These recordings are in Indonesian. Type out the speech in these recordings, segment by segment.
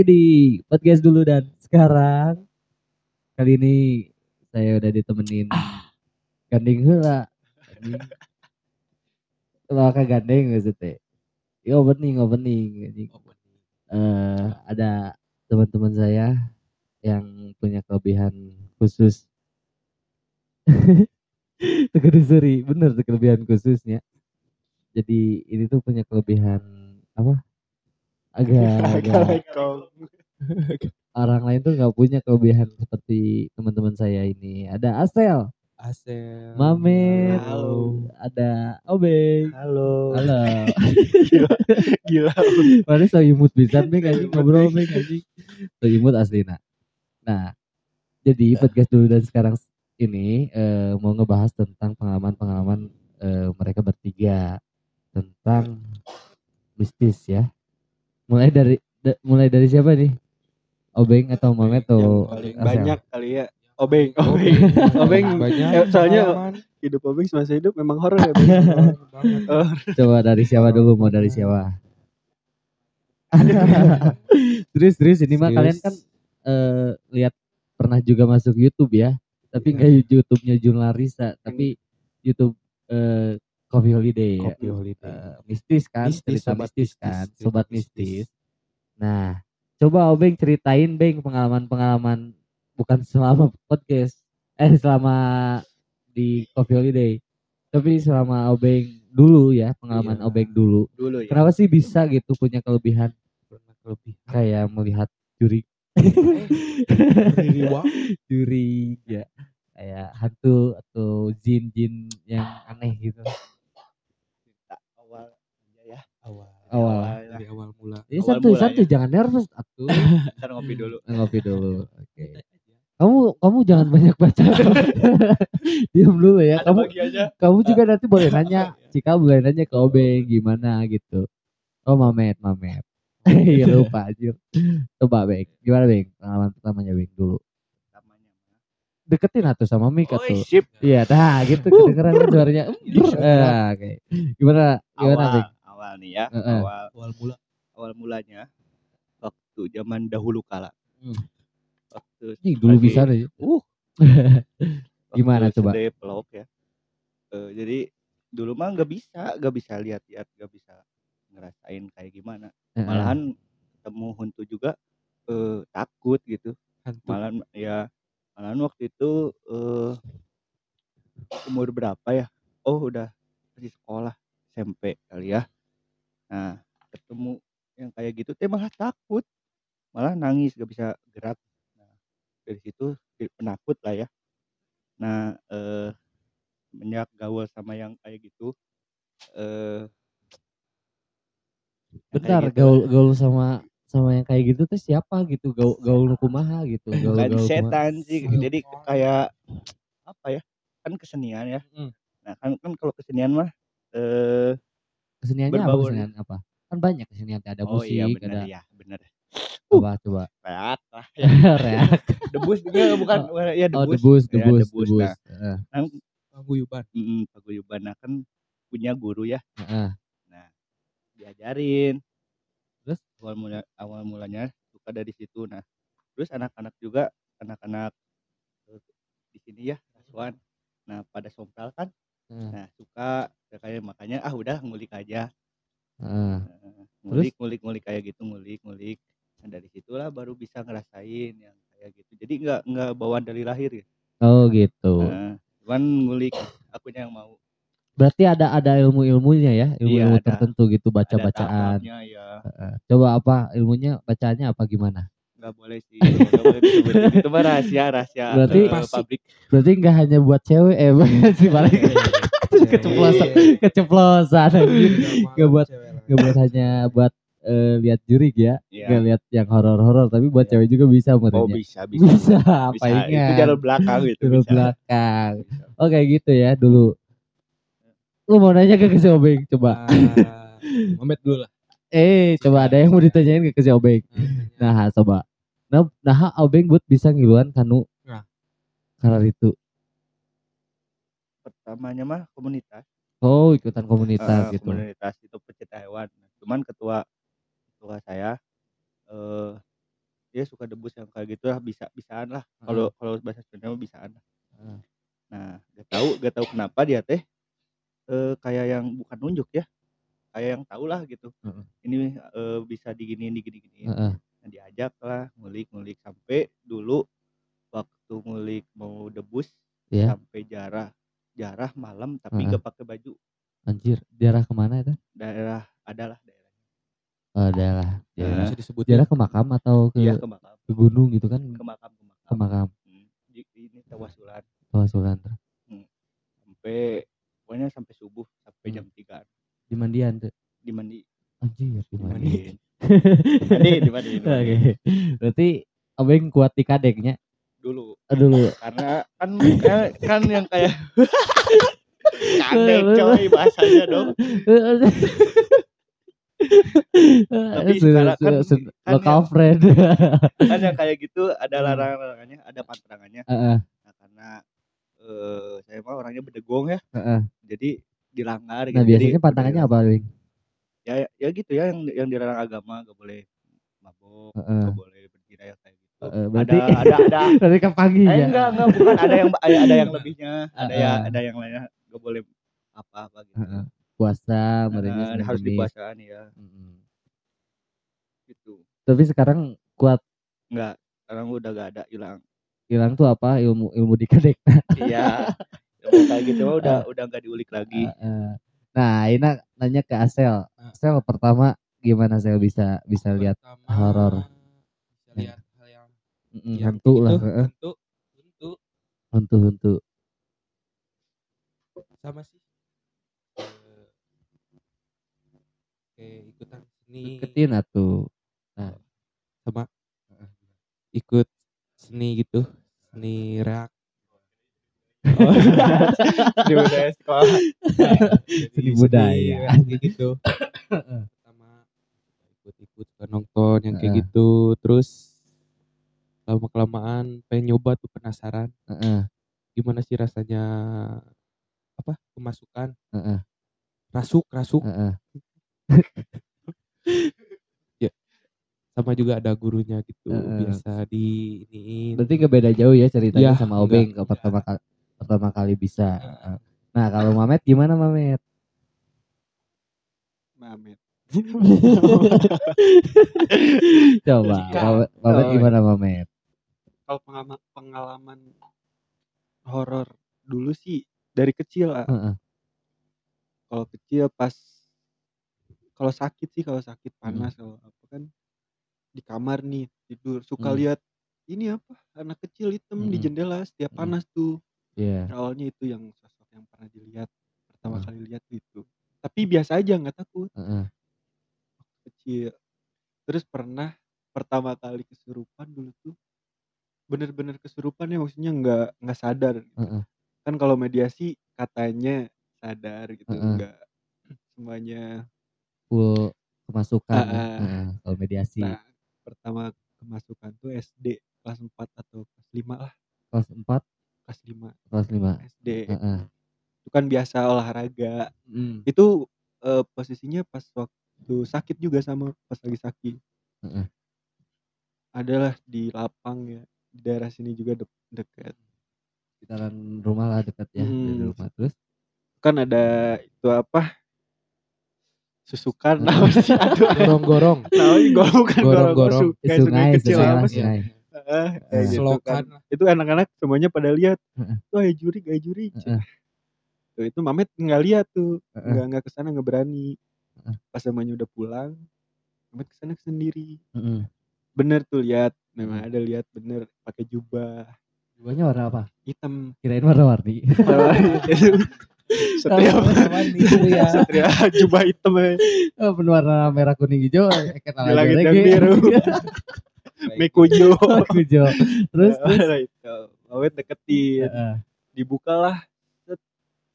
Lagi di podcast dulu dan sekarang kali ini saya udah ditemenin gandeng heula. Anjing. Kalau kakak gandeng maksudnya. Ya opening, opening. anjing. Eh, ada teman-teman saya yang punya kelebihan khusus. Tegadusuri, bener tuh kelebihan khususnya. Jadi ini tuh punya kelebihan apa? Agak, agak orang lain tuh nggak punya kelebihan seperti teman-teman saya ini. Ada Asel, Asel. Mamet, Halo. ada Obeng. Halo. Halo. Gila. Mana so imut bisa Beng anjing ngobrol Beng anjing. So imut aslina. Nah, jadi podcast dulu dan sekarang ini eh, mau ngebahas tentang pengalaman-pengalaman eh, mereka bertiga tentang mistis ya. Mulai dari da- mulai dari siapa nih? Obeng atau Mamet atau banyak kali ya. Obeng, obeng, obeng. banyak Eh, soalnya pengalaman. hidup obeng semasa hidup memang horor ya. Oh, Coba dari siapa dulu? Mau dari siapa? terus terus ini mah kalian kan eh, lihat pernah juga masuk YouTube ya, tapi Iya. nggak YouTube-nya Jun Larissa, tapi YouTube eh, Coffee Holiday ya. Kopi holiday. Eh, mistis kan, Mistis, cerita sobat mistis, mistis, kan, cerita sobat mistis. mistis. Nah, coba Obeng ceritain Beng pengalaman-pengalaman bukan selama podcast, eh selama di Coffee Holiday, tapi selama Obeng dulu ya, pengalaman Iya. Obeng dulu. dulu ya. Kenapa sih bisa gitu punya kelebihan Pernah kelebihan. kayak melihat juri juri ya kayak hantu atau jin-jin yang aneh gitu. Awal aja. Awal. Awal. Dari awal mula. Ya Awal santuy mula santuy ya. jangan nervous atuh. Ntar ngopi dulu. Ngopi dulu. Oke. Kamu kamu jangan banyak baca. Diam dulu ya. Ada Kamu aja. kamu juga nanti boleh nanya. Cika boleh nanya ke Obeng gimana gitu. Oh Mamet, Mamet. Iya lupa anjir. Coba Beng. Gimana Beng? Pengalaman pertamanya Beng dulu. Namanya. Deketin atuh sama Mika Oh, tuh. Iya, nah gitu kedengeran kan suaranya. Brr. Eh, oke. Gimana? Gimana, Awal, Beng? Awal nih ya. Heeh. Awal Awal mula. awal mulanya waktu zaman dahulu kala. Hmm. Waktu Nih dulu lagi- bisa deh. Uh. Gimana coba? Pelok ya. Eh, jadi dulu mah nggak bisa, nggak bisa lihat-lihat, nggak bisa ngerasain kayak gimana. Heeh. Malahan ketemu hantu juga eh, takut gitu. Hantu. Malahan ya, malahan waktu itu eh, umur berapa ya? Oh udah di sekolah SMP kali ya. Nah ketemu yang kayak gitu teh malah takut, malah nangis gak bisa gerak. Nah, dari situ penakut lah ya. Nah eh, semenjak gaul sama yang kayak gitu, eh Bentar, gitu gaul gaul sama sama yang kayak gitu tuh siapa gitu? Gaul gaul nu kumaha gitu. Gaul bukan gaul kumaha. setan sih jadi kayak apa ya kan kesenian ya Mm. nah kan kan kalau kesenian mah eh Keseniannya apa Berbaur. kesenian apa? Kan banyak kesenian ada oh musik, iya bener ada ya bener apa coba? reak lah Reak. debus juga bukan ya Oh, debus debus, Ya, debus, debus. debus. Nah. Heeh, kan Paguyuban. mm, paguyuban nah kan punya guru ya heeh. nah diajarin Terus? awal mula awal mulanya suka dari situ nah terus anak-anak juga anak-anak eh, di sini ya asuhan nah pada sompral kan heeh, Nah, suka ya kayak makanya ah udah ngulik aja. heeh. Nah, ngulik, ngulik, ngulik kayak gitu, ngulik, ngulik. Nah, dari situlah baru bisa ngerasain yang kayak gitu. Jadi nggak nggak bawaan dari lahir ya. Oh gitu. Nah, cuman ngulik akunya yang mau. Berarti ada ada ilmu-ilmunya ya, ilmu-ilmu Iya, ada. tertentu gitu baca-bacaan. ya. Coba apa ilmunya bacaannya apa gimana? Nggak boleh sih. Nggak boleh disebutin. Itu mah rahasia, rahasia Berarti- publik. Berarti nggak hanya buat cewek eh sih paling keceplosan keceplosan anjir. Nggak buat nggak buat hanya buat eh, lihat jurig ya, Iya. nggak lihat yang horor-horor tapi buat Iya. cewek juga bisa Oh menurutnya. bisa, bisa. Bisa, apa Bisa. Itu ingat? jalur belakang gitu. Jalur bisa. belakang. Oh kayak gitu ya dulu. Lu mau nanya ke si Obeng coba. Ah, Mamet dulu lah. Eh, coba ada yang mau ditanyain ke si Obeng. Nah, coba. Nah, nah Obeng buat bisa ngiluan kanu. Nah. Karena itu. Pertamanya mah komunitas. Oh, ikutan komunitas Eh, gitu. komunitas itu pecinta hewan. Cuman ketua ketua saya eh dia suka debus yang kayak gitu lah bisa bisaan lah kalau kalau bahasa Sunda mah bisaan lah nah gak tahu gak tahu kenapa dia teh eh kayak yang bukan nunjuk ya kayak yang tahu lah gitu Heeh. ini eh, bisa diginiin digini-giniin Heeh. Nah, diajak lah ngulik-ngulik sampai dulu waktu ngulik mau debus Iya. sampai jarah jarah malam tapi Heeh. gak pakai baju Anjir, daerah ke mana itu? daerah adalah daerah Oh, daerah. Daerah. Bisa disebut Daerah ke makam atau ke, iya ke makam ke gunung gitu kan? ke makam ke makam Ke makam. Hmm, di- ini tawasulan Tawasulan. sampai pokoknya sampai subuh sampai Hmm. jam 3 Di mandian tuh. di mandi Anjir, di. Mandi, di mandi, di mandi. Oke. Berarti abeng kuat di kadeknya dulu Eh, dulu. karena kan kan, kan yang kayak kadek coy bahasanya dong Tapi sekarang kan- kan lokal yang- friend. kan yang kayak gitu ada Hmm. larangan-larangannya ada pantangannya Heeh, nah, karena eh saya mah orangnya bedegong ya heeh. jadi dilanggar Nah, gitu. Jadi biasanya pantangannya udah- apa, Bing? ya ya gitu ya yang yang dilarang agama gak boleh mabok Heeh. gak boleh berzina ya kayak gitu Heeh, ada berarti ada ada. dari kepagi eh, ya. enggak enggak bukan. Ada yang ada, ada yang lebihnya. Ada ya Heeh. ada yang lainnya. Gak boleh apa-apa gitu. Heeh. Puasa, merenya Senin harus dipuasaan ya. Gitu. Tapi sekarang kuat? Enggak sekarang udah gak ada hilang. Hilang tuh apa? Ilmu ilmu di kadek. iya kayak gitu mah udah udah nggak diulik lagi. Heeh. Nah, ini nanya ke Asel. Asel pertama gimana Asel? Bisa bisa lihat horor. Bisa lihat mm, hantu lah, heeh. Hantu, hantu hantu-hantu. sama sih. Eh, Kayak ikutan seni Deketin atuh. sama ikut seni gitu, seni reak. di budaya sekolah Seni budaya. gitu. Pertama ikut-ikut nonton yang kayak gitu, terus lama kelamaan pengen nyoba tuh penasaran Heeh, gimana sih rasanya apa kemasukan heeh, rasuk rasuk heeh. sama juga ada gurunya gitu Heeh. biasa di iniin Berarti nggak beda jauh ya ceritanya Iya, sama Obeng enggak. pertama kali pertama kali bisa. Heeh. Nah, kalau Mamet gimana Mamet? Mamet. Coba, Mamet, gimana Mamet? Kalau pengalaman pengalaman horor dulu sih dari kecil ah. Heeh. Kalau kecil pas kalau sakit sih kalau sakit panas kalau apa kan di kamar nih tidur suka Hmm. lihat ini apa anak kecil hitam di Mm-mm. jendela setiap Mm. panas tuh Iya. awalnya itu yang sosok yang pernah dilihat pertama Hmm. kali lihat itu tapi biasa aja nggak takut Heeh. kecil terus pernah pertama kali kesurupan dulu tuh bener-bener kesurupan ya maksudnya nggak nggak sadar gitu. Heeh. kan kalau mediasi katanya sadar gitu Heeh. nggak semuanya Full kemasukan. ya. Ah. Heeh, Kalau mediasi nah pertama kemasukan tuh SD kelas 4 atau kelas 5 lah kelas 4, kelas 5 kelas 5. SD Heeh. itu kan biasa olahraga Mm. itu eh, posisinya pas waktu sakit juga sama pas lagi sakit Heeh. adalah di lapang ya di daerah sini juga de- dekat Sekitaran rumah lah dekat ya dari Hmm. rumah. Terus kan ada itu apa susukan Hmm. apa sih aduh gorong-gorong namanya gua bukan Gorong-gorong. gorong kayak sungai kecil sungai apa lah, sih sungai. Eh. gitu selokan kan itu anak-anak semuanya pada lihat Heeh. tuh ayo jurik ayo jurik Heeh. tuh itu Mamet nggak lihat tuh nggak nggak ke sana nggak berani Heeh. pas semuanya udah pulang Mamet ke sana sendiri Heeh. bener tuh lihat memang Hmm. ada lihat bener pakai jubah. Jubahnya warna apa? hitam. Kirain warna-warni. setiap itu ya. Satria jubah hitam ya. Oh, warna merah kuning hijau eh, kenal langit yang biru. Mekujo Kujo. Terus terus. Mamet deketin. Dibukalah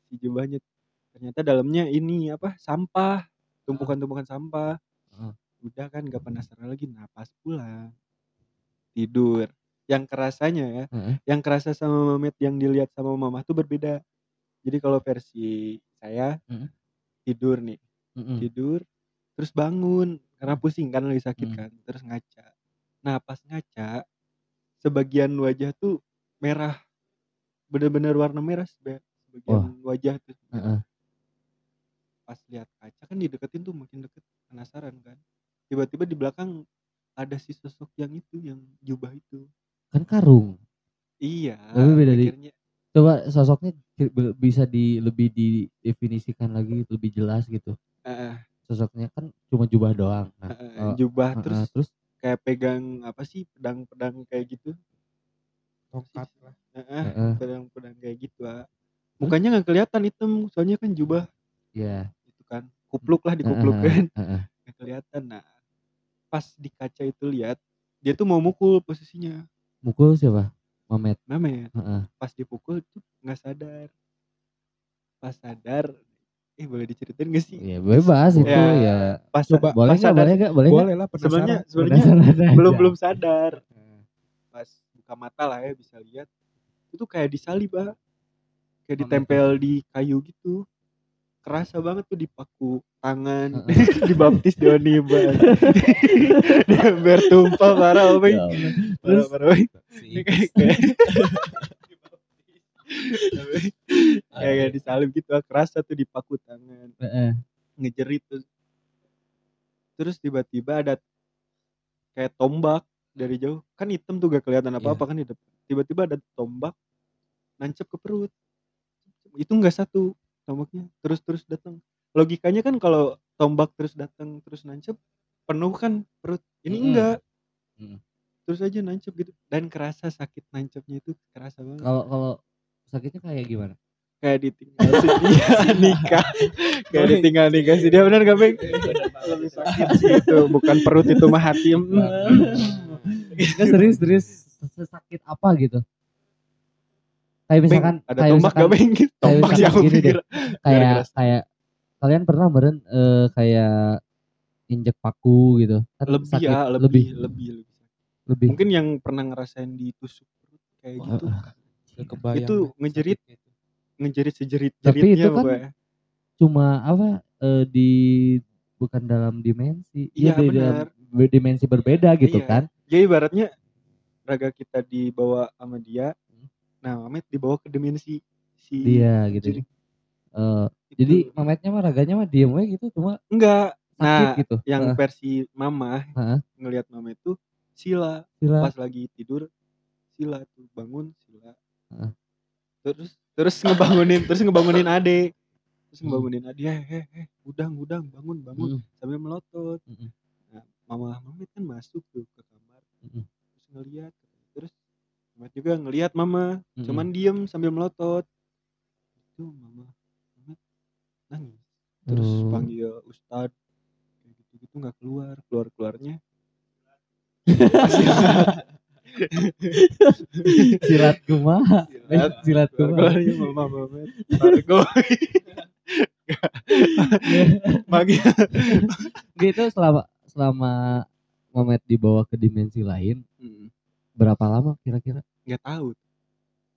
si jubahnya ternyata dalamnya ini apa sampah. Tumpukan-tumpukan sampah. Udah kan gak penasaran lagi nah pas pulang tidur. Yang kerasanya ya Heeh. yang kerasa sama Mamet yang dilihat sama mama tuh berbeda. Jadi kalau versi saya Heeh. tidur nih. Heeh. tidur terus bangun. Karena pusing kan lagi sakit Hmm. kan terus ngaca. Nah pas ngaca sebagian wajah tuh merah. Bener-bener warna merah sebagian wajah tuh. Heeh. pas lihat kaca kan dideketin tuh makin deket. Penasaran kan. Tiba-tiba di belakang ada si sosok yang itu yang jubah itu. Kan karung. iya Tapi beda di- mikirnya Coba sosoknya bisa di lebih didefinisikan lagi lebih jelas gitu. eh, Sosoknya kan cuma jubah doang. Nah, eh, oh, jubah heeh, terus terus? kayak pegang apa sih pedang-pedang kayak gitu? Tongkat lah. Heeh, heeh, pedang-pedang kayak gitu ah. mukanya nggak kelihatan hitam soalnya kan jubah. Ya. itu kan. Kupluk lah dikupluk kan. heeh. nggak kelihatan nah pas di kaca itu lihat dia tuh mau mukul posisinya Mukul siapa? Mamet. Mamet Heeh. pas dipukul tuh nggak sadar pas sadar eh boleh diceritain gak sih Ya bebas itu Ya, ya. pas coba. Boleh pas nggak? sadar Boleh nggak? Boleh boleh lah sebenarnya sebenarnya belum aja. belum sadar pas buka mata lah ya bisa lihat itu kayak disalib ah kayak ditempel di kayu gitu kerasa banget tuh dipaku tangan. Heeh. dibaptis Doni Ban dia biar tumpah parah Ya Allah. parah parah kayak kayak disalib gitu ah. kerasa tuh dipaku tangan. Heeh. ngejerit tuh. Terus tiba-tiba ada kayak tombak dari jauh. Kan hitam tuh gak kelihatan apa apa kan di depan. Tiba-tiba ada tombak nancep ke perut. Itu nggak satu tombaknya terus terus datang. Logikanya kan kalau tombak terus datang terus nancep penuh kan perut. Ini Mm-mm. enggak. Mm. terus aja nancep gitu. Dan kerasa sakit nancepnya itu kerasa banget. Kalau kalau sakitnya kayak gimana? kayak ditinggal si dia nikah. Kayak ditinggal nikah si dia. Benar gak Bang? lebih sakit sih itu. Bukan perut itu mah hati. Mm. Nggak serius serius. Sesakit apa gitu? Kayak Bang, misalkan ada kayak tombak misalkan gak Bang? tombak aku gini deh. pikir kayak kayak kalian pernah meren eh, kayak injek paku gitu? Kan lebih sakit, ya lebih lebih. lebih lebih lebih. Mungkin yang pernah ngerasain ditusuk perut kayak gitu. Udah kebayang Itu ngejerit. sakitnya itu. ngejerit sejerit Tapi itu kan pokoknya. cuma apa eh, di bukan dalam dimensi. Iya, di dalam dimensi berbeda gitu Iya. kan? Jadi ibaratnya raga kita dibawa sama dia nah Mamet dibawa ke dimensi si dia gitu jerit Eh, itu. jadi mametnya mah raganya mah diem aja gitu cuma enggak nah gitu yang Heeh, versi mama Heeh. ngelihat mama itu sila sila pas lagi tidur sila tuh bangun sila Heeh. terus terus ngebangunin terus ngebangunin ade terus Hmm. ngebangunin ade eh eh eh udang udang bangun bangun Mm, sambil melotot Mm-mm. nah mama Mamet kan masuk tuh ke kamar Mm-mm. terus ngelihat Mamet juga ngelihat mama. Mm-mm. cuman diem sambil melotot. Itu mama. Mamet nangis. Terus Oh. panggil ustad. Kayak gitu gitu nggak keluar. Keluar keluarnya. Silat kumaha Silat. silat kumaha keluarnya mama Mamet Margo Magi gitu selama selama Mamet dibawa ke dimensi lain berapa lama kira-kira? Nggak tahu.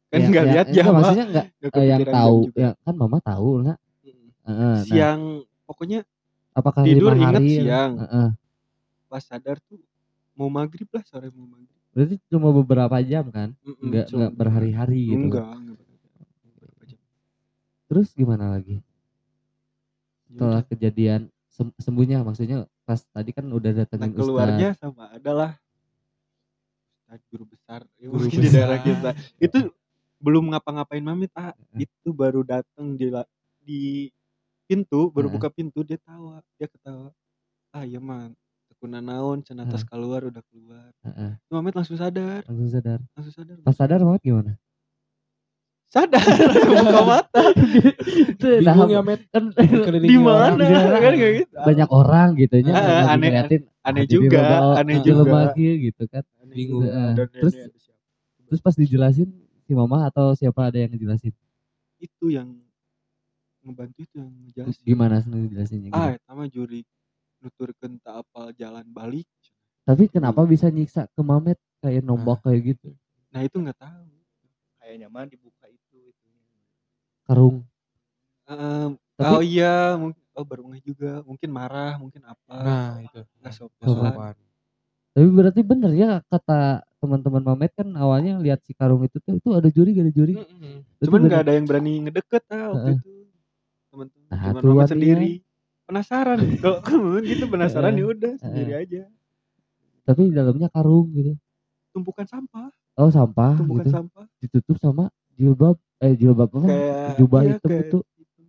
Kan Ya- nggak ya- lihat enggak, jam maksudnya enggak nggak eh, yang tahu. juga. ya kan mama tahu nak. Mm. Heeh, nah, siang pokoknya apakah tidur hari? siang. Heeh. pas sadar tuh mau maghrib lah sore mau maghrib. Berarti cuma beberapa jam kan? Mm-mm, enggak cuma enggak berhari-hari gitu. Enggak enggak beberapa jam. terus gimana lagi? Ya setelah kejadian sem- sembuhnya maksudnya pas tadi kan udah nah datengin keluarnya sama adalah Ustadz guru besar ya, Guru mungkin di daerah besar. kita. Itu belum ngapa-ngapain mamit ah. Heeh. itu baru datang di di pintu baru Heeh. buka pintu dia tawa dia ketawa. Ah iya man. Tekunan naon cenah tas keluar udah keluar. Heeh, Itu Mamet langsung sadar. Langsung sadar. Langsung sadar pas sadar banget gimana? Sadar langsung buka mata. Itu nah, bingung ya met kan di mana? kan gitu. Banyak orang gitu nya. Ah, aneh- ngeliatin aneh ah, juga aneh juga. gitu kan Bingung. ini Terus- ada siapa. terus pas dijelasin si mama atau siapa ada yang ngejelasin? Itu yang ngebantu itu yang ngejelasin. Gimana sih ngejelasinnya ah sama juri nuturkeun tak apal jalan balik. Tapi kenapa bisa nyiksa ke Mamet? Kayak nombok kayak gitu? Nah itu nggak tahu. Kayaknya mah dibuka itu itu. Karung. Em, Tapi- oh iya mungkin oh baru juga. Mungkin marah mungkin apa. Nah, itu. nggak sopan. Tapi berarti bener ya kata teman-teman Mamet kan awalnya lihat si karung itu tuh itu ada juri gak ada juri. Mm-mm. Berarti cuman nggak ada yang berani ngedeket ah waktu Heeh. itu teman-teman Nah, cuman Mamet sendiri penasaran kalau kamu gitu penasaran ya udah sendiri aja Tapi di dalamnya karung gitu. tumpukan sampah Oh sampah tumpukan gitu. sampah Ditutup sama jilbab eh jilbab apa? kayak jubah iya, hitam kayak itu. gitu.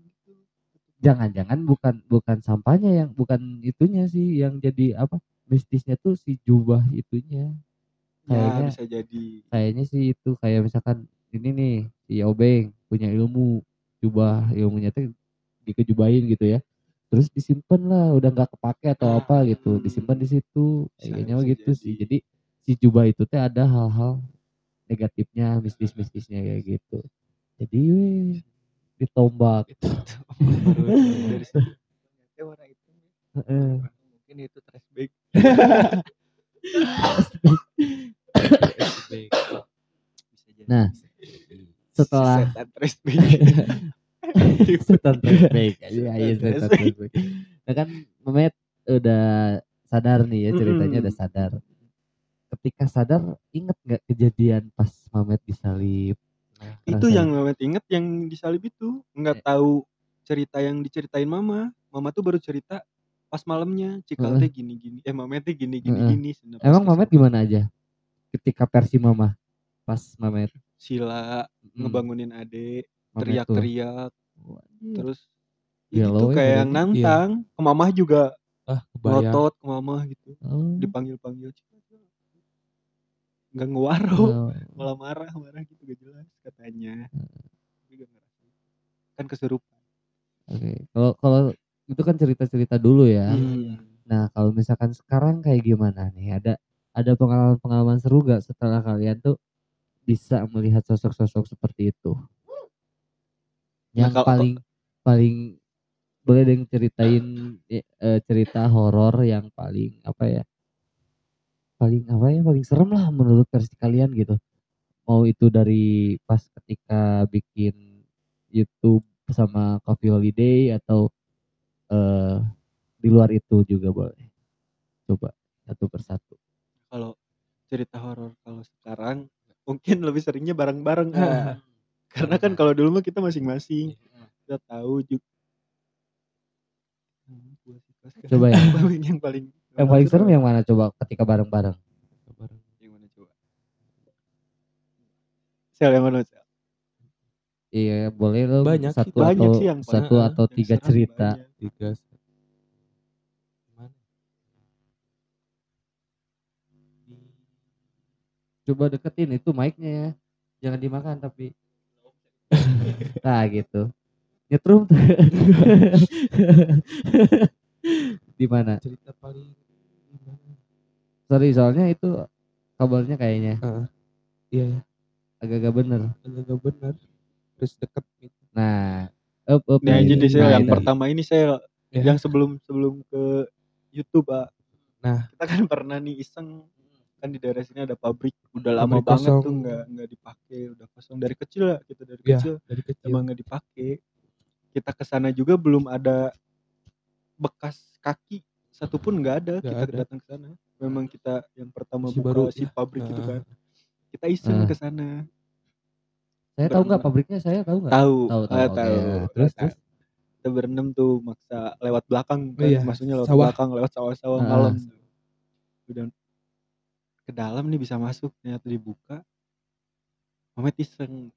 Jangan-jangan bukan bukan sampahnya yang bukan itunya sih yang jadi apa? Mistisnya tuh si jubah itunya. ya Kayaknya bisa jadi. kayaknya sih itu kayak misalkan ini nih si Obeng punya ilmu jubah ilmunya tuh dikejubahin gitu ya. Terus disimpan lah udah nggak kepake atau apa gitu disimpan di situ. Kayaknya bisa gitu jadi. sih. jadi. Si jubah itu teh ada hal-hal negatifnya mistis-mistisnya kayak gitu. Jadi weh, ditombak dari warna hitam ya. Heeh. mungkin itu trash bag Nah, setelah setan trash bag setan flashback iya iya setan flashback nah kan Memet udah sadar nih ya ceritanya udah sadar. Ketika sadar inget nggak kejadian pas Mamet disalib? Nah, itu Rasanya. yang Mamet inget yang disalib itu. Nggak Eh. tahu cerita yang diceritain mama. Mama tuh baru cerita pas malamnya cikal teh gini gini eh Mamet teh gini gini Heeh. gini pas emang Mamet gimana aja ketika versi Mama? Pas Mamet. Sila mm, ngebangunin tuh. teriak-teriak terus ya gitu ya kayak yang nantang ke mamah juga ah, kebayang. ngotot ke mamah gitu. Oh, dipanggil-panggil nggak ngewaro oh. malah marah marah gitu gak jelas katanya. Hmm. Kan kesurupan. Oke, kalau kalau itu kan cerita-cerita dulu ya. Hmm. Nah, kalau misalkan sekarang kayak gimana nih? Ada ada pengalaman-pengalaman seru gak setelah kalian tuh bisa melihat sosok-sosok seperti itu? Nah, Yang kalau- paling paling boleh deh ceritain eh, cerita horor yang paling apa ya? Paling apa ya? Paling serem lah menurut versi kalian gitu. Mau itu dari pas ketika bikin YouTube sama Coffee Holiday atau eh di luar itu juga boleh. Coba satu persatu. kalau cerita horor kalau sekarang mungkin lebih seringnya bareng-bareng Kak. karena kan kalau dulu mah kita masing-masing kita tahu juga. Coba ya. yang paling yang paling Yang paling serem yang mana coba ketika bareng-bareng? yang mana coba sel yang mana sel Iya, boleh lo Banyak sih, satu banyak atau sih yang satu paling- atau Yang tiga cerita. banyak. Tiga. Mana? Coba deketin itu mic-nya ya. Jangan dimakan tapi. nah gitu. Nyetrum. Di mana? Cerita paling gimana? Sorry soalnya itu kabarnya kayaknya Iya, ya. agak-agak bener. Agak benar. Terus deket gitu. Nah, up up. Nah, nih. jadi saya Nah, yang itu. pertama ini saya Ya. yang sebelum sebelum ke YouTube, Pak. Nah. kita kan pernah nih iseng kan di daerah sini ada pabrik udah lama Pabrik banget kosong. tuh nggak nggak dipakai udah kosong dari kecil lah kita dari Iya. kecil Dari kecil. emang nggak dipakai kita ke sana juga belum ada bekas kaki satupun nggak ada Nggak kita ada. datang ke sana memang kita yang pertama Masih buka baru, si ya. pabrik itu Ah. kan kita iseng Ah. ke sana Saya tahu nggak pabriknya? Saya tahu nggak? tahu. Tahu tahu. ah, oke. tahu. Nah, Terus terus. kita berenam tuh maksa lewat belakang kan iya, maksudnya lewat sawah. belakang lewat sawah-sawah Ah. malam. Udah. Ke dalam nih bisa masuk ternyata dibuka. Mamet iseng.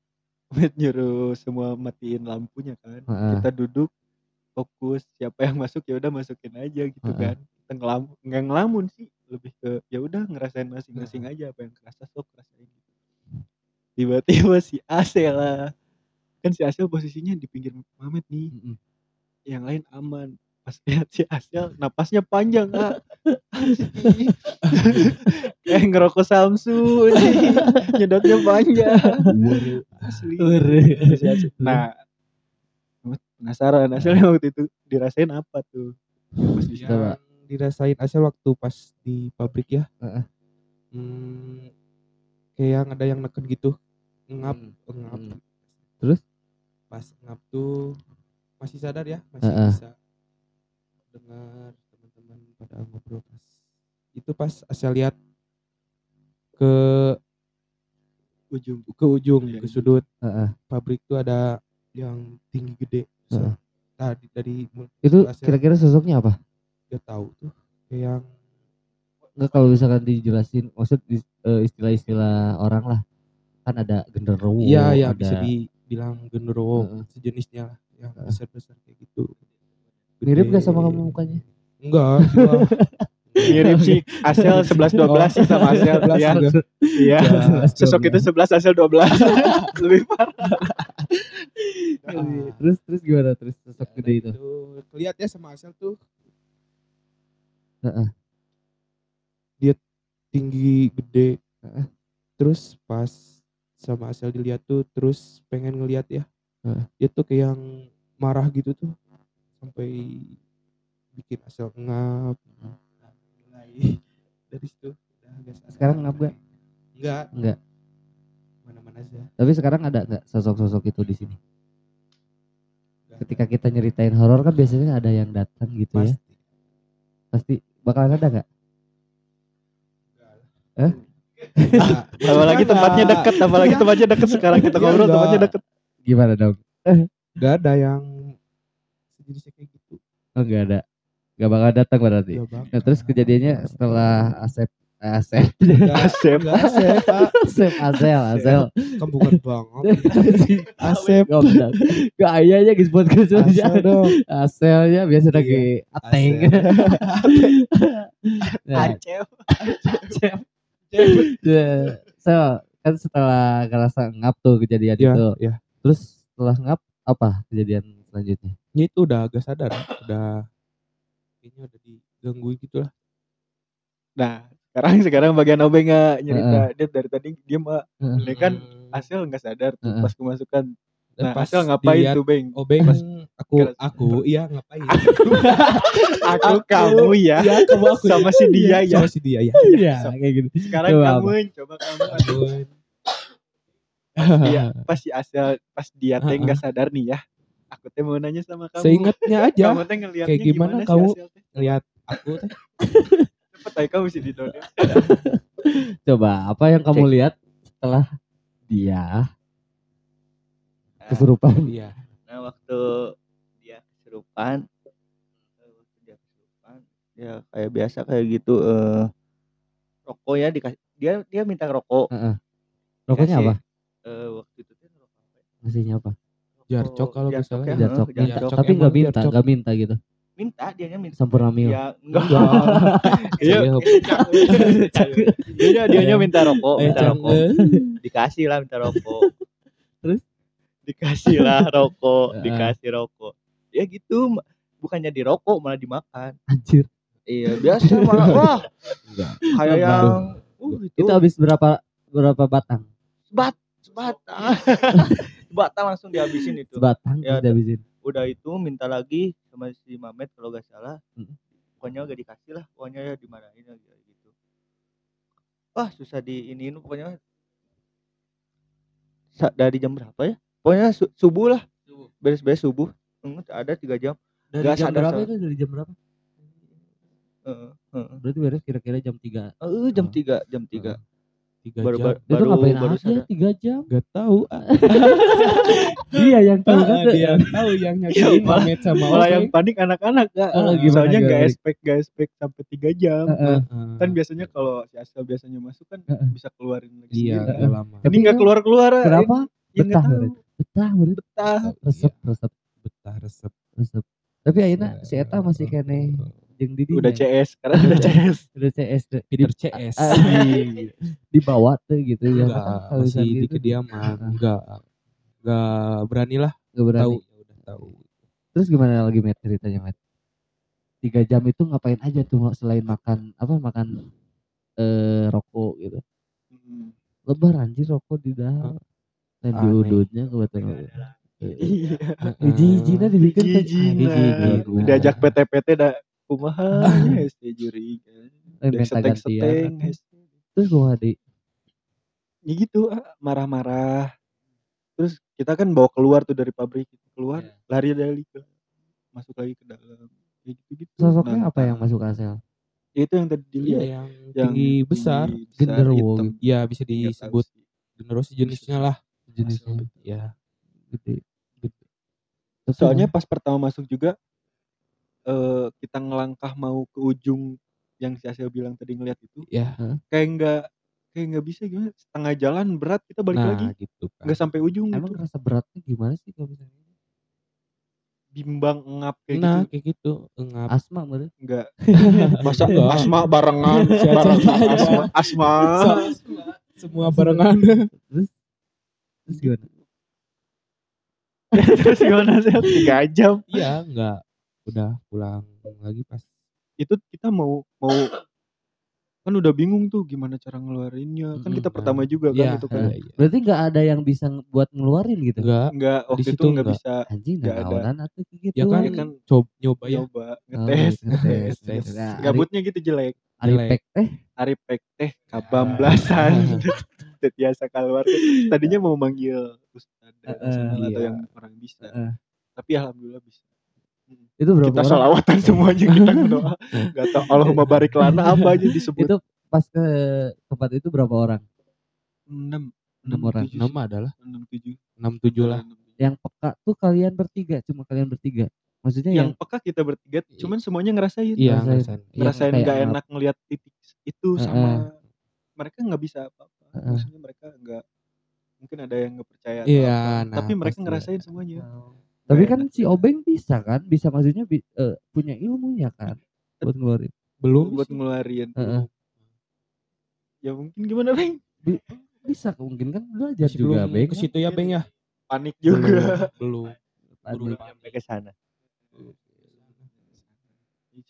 Mamet nyuruh semua matiin lampunya kan. Kita duduk fokus. Siapa yang masuk ya udah masukin aja gitu kan. Kita ngelam nggak ngelamun sih. Lebih ke ya udah ngerasain masing-masing aja apa yang kerasa sok rasain. gitu tiba-tiba si Asel lah. Kan si Asel posisinya di pinggir Mamet nih. Mm-mm. yang lain aman. Pas lihat si Asel napasnya panjang kak kayak ngerokok Samsu nyedotnya panjang. Asli. Ure. Si Asel. nah. Penasaran Aselnya waktu itu dirasain apa tuh? Pas yang dirasain Asel waktu pas di pabrik ya. Heeh. Hmm, kayak yang ada yang neken gitu. Ngap, Hmm. ngap. Hmm. Terus? Pas ngap tuh masih sadar ya, masih Heeh. bisa. dengar teman-teman pada ngobrol pas itu pas saya lihat ke ujung ke ujung Iya, ke sudut Heeh. pabrik tuh ada yang tinggi gede Heeh. tadi dari Itu kira-kira sosoknya apa? gak tahu tuh kayak yang Enggak kalau misalkan dijelasin maksud eh, istilah-istilah orang lah. Kan ada genderuwo, iya ya ada bisa dibilang genderuwo Heeh. sejenisnya lah yang Heeh. besar-besar kayak gitu mirip gak sama kamu mukanya? enggak. Mirip sih Asel 11 12 sih sama Asel 11 ya. juga. Iya. Ya. Sosok itu 11 Asel 12. Lebih parah. Ah. Terus terus gimana terus sosok Ya, gede itu? Kelihat ya sama Asel tuh. Heeh. Dia tinggi gede. Heeh. Terus pas sama Asel dilihat tuh terus pengen ngelihat ya. Heeh. Dia tuh kayak yang marah gitu tuh. Sampai bikin Asel ngap. Nah, mulai dari situ udah. Sekarang ngap gak? Enggak. Enggak. Mana-mana aja. Tapi sekarang ada nggak sosok-sosok itu di sini? Ketika kita nyeritain horor kan biasanya ada yang datang gitu ya. Pasti. Pasti bakalan ada nggak? Enggak. Apalagi tempatnya deket, apalagi tempatnya deket sekarang kita Iya, ngobrol enggak. tempatnya deket. Gimana dong? Enggak ada yang sejenisnya kayak gitu. Oh nggak ada. Nggak bakal datang berarti. Bakal. Nah, terus kejadiannya setelah Asep eh, Asep Asep. enggak Asep, Pak. Asep Asel Asel Kan bukan banget. Asep. Goblok. Gayanya guys podcast Asel dong. Aselnya biasa Iya, lagi ateng. nah, Acep. ya, Sel, kan setelah ngerasa ngap tuh kejadian Iya, itu. iya. Terus setelah ngap apa kejadian selanjutnya? Ya itu udah agak sadar, udah kayaknya udah digangguin gitu lah. Nah, sekarang sekarang bagian Obeng nggak nyerita. Dia dari tadi dia mah Heeh. ini kan Asel nggak sadar tuh Heeh. pas kemasukan. Nah, pas Asel ngapain dilihat, tuh, Beng? Obeng Pas- aku aku iya ngapain? Aku kamu ya. Iya, kamu aku Sama si dia ya. Sama si dia ya. Iya, kayak gitu. Sekarang Coba kamu coba kamu. Iya, pas si Asel pas dia teh Heeh. nggak sadar nih ya. Aku teh mau nanya sama kamu. Seingatnya aja Kamu teh ngeliatnya kayak gimana si kamu? Ngeliat aku teh Cepet aja kamu sih di. Coba apa yang kamu lihat setelah dia kesurupan? iya. Nah waktu dia kesurupan, waktu dia kesurupan, ya kayak biasa kayak gitu. eh rokok ya dikasih dia dia minta rokok. Heeh. Rokoknya Dikasih, apa? eh, waktu itu tuh rokok apa? ya? Ngasihnya apa? Jarcok kalau salah. ya, Jarcok. jarcok. Tapi Emang nggak minta, nggak minta gitu. Minta dianya minta. Sampurna mil. Ya enggak. Iya. Iya. Dia dianya minta rokok, Eh, minta rokok. Dikasih lah minta rokok. Dikasih lah rokok, dikasih rokok. Ya gitu, bukannya dirokok malah dimakan. Anjir. Iya, biasa malah wah kayak yang uh itu, Itu habis berapa berapa batang? sebat sebatang. sebatang langsung dihabisin itu. Sebatang Ya, dihabisin. Udah itu minta lagi sama si Mamet kalau gak salah. Mm. Pokoknya gak dikasih lah, pokoknya ya dimarahin lagi gitu. Wah, susah diiniin pokoknya. Sa- dari jam berapa ya? Pokoknya su- subuh lah. Beres-beres subuh. Enggak ada tiga jam. Dari Nggak jam sadar, berapa itu? Dari jam berapa? Heeh, heeh. Berarti beres kira-kira jam 3. Eh, jam Oh. tiga, jam tiga. Tiga Baru jam. baru Itu baru, ngapain baru aja sadar. 3 jam? Gak tahu. Dia yang tahu kan. Ah, dia tahu yang Iya, nyakitin malah- Mamet sama Malah yang panik anak-anak kak. Eh, gimana, Soalnya gimana, gak Rik? expect gak expect sampai tiga jam. Heeh. Heeh. Kan biasanya kalau si Asal biasanya masuk kan Heeh. bisa keluarin lagi Iya, sendiri. udah lama. Ini nggak kan keluar keluar. Kenapa? Ya, Betah tahu. Betah berarti. Betah. Resep, resep, Betah resep. resep. Tapi akhirnya si Eta masih kene jeung Didi. Udah ya? CS, sekarang udah CS. Udah CS. Peter CS. Ah, di, dibawa tuh gitu ya. Enggak, Kalau masih di kediaman. Enggak. Enggak berani lah. nggak berani. Tahu. Ya udah tahu. Terus gimana lagi Matt ceritanya Matt? Tiga jam itu ngapain aja tuh selain makan apa makan eh rokok gitu. Hmm. Lebar anjir rokok di dalam. Dan di Aneh. udutnya kebetulan. Iya. Hiji-hijina dibikin Hiji-hijina. hiji-hijina. Diajak PT-PT dah kumaha hese juri. Eh, minta seteng-seteng, gantian. hese. Terus gua di Ya gitu ah, marah-marah. Terus kita kan bawa keluar tuh dari pabrik keluar Iya. lari dari ke masuk lagi ke dalam kayak gitu-gitu. Sosoknya Nah, apa yang masuk ke Asel? Itu yang tadi Iya dilihat. yang yang tinggi besar. tinggi besar, Genderuwo hitam. Ya bisa disebut sih. generosi jenisnya lah. Jenisnya Ya. gede. Gede. Tapi Soalnya ya, pas pertama masuk juga eh kita ngelangkah mau ke ujung yang si Asel bilang tadi ngeliat itu Ya. kayak nggak kayak nggak bisa gimana setengah jalan berat kita balik Nah lagi gitu kan. nggak sampai ujung emang gitu rasa beratnya gimana sih kalau misalnya? bimbang ngap kayak Nah gitu kayak gitu. Engap. Asma bener. nggak masa Enggak. asma barengan barengan aja. asma asma Semua barengan. Terus terus gimana? terus gimana sih tiga jam Iya enggak. Udah pulang lagi pas. itu kita mau mau kan udah bingung tuh gimana cara ngeluarinnya kan kita pertama juga Iya. kan itu kan iya, iya. Berarti nggak ada yang bisa buat ngeluarin gitu? Enggak. nggak waktu situ itu nggak nggak. bisa Anjing Nggak ada. atau kayak gitu. Ya kan, ya kan coba nyoba ya. nyoba Oh, ngetes ngetes. Ngetes. Nah, gabutnya gitu jelek Ari Jelek. Pek teh Arifek teh kabamblasan biasa keluar tadinya mau manggil ustad Heeh, atau iya. yang orang bisa Heeh. tapi alhamdulillah bisa itu berapa kita orang? sholawatan semuanya kita berdoa nggak tahu Allahumma barik lana apa aja disebut Itu pas ke tempat itu berapa orang? enam Enam orang. Enam adalah enam tujuh enam tujuh lah. Yang peka tuh kalian bertiga, cuma kalian bertiga. Maksudnya yang yang, peka kita bertiga cuman semuanya ngerasain Iya ngerasain. ngerasain. kayak nggak enak ngelihat titik itu sama mereka nggak bisa apa-apa Heeh. maksudnya mereka nggak mungkin ada yang nggak percaya atau apa. nah, tapi mereka pasti. ngerasain semuanya Tapi Nggak kan si Obeng bisa kan, bisa maksudnya bi- eh, punya ilmunya kan buat ngeluarin. Belum buat sih. ngeluarin Heeh. ya mungkin gimana bang Bisa mungkin kan belajar Masih juga belum Beng. ke situ ya Beng ya. panik juga Belum. Panik. sampai ke sana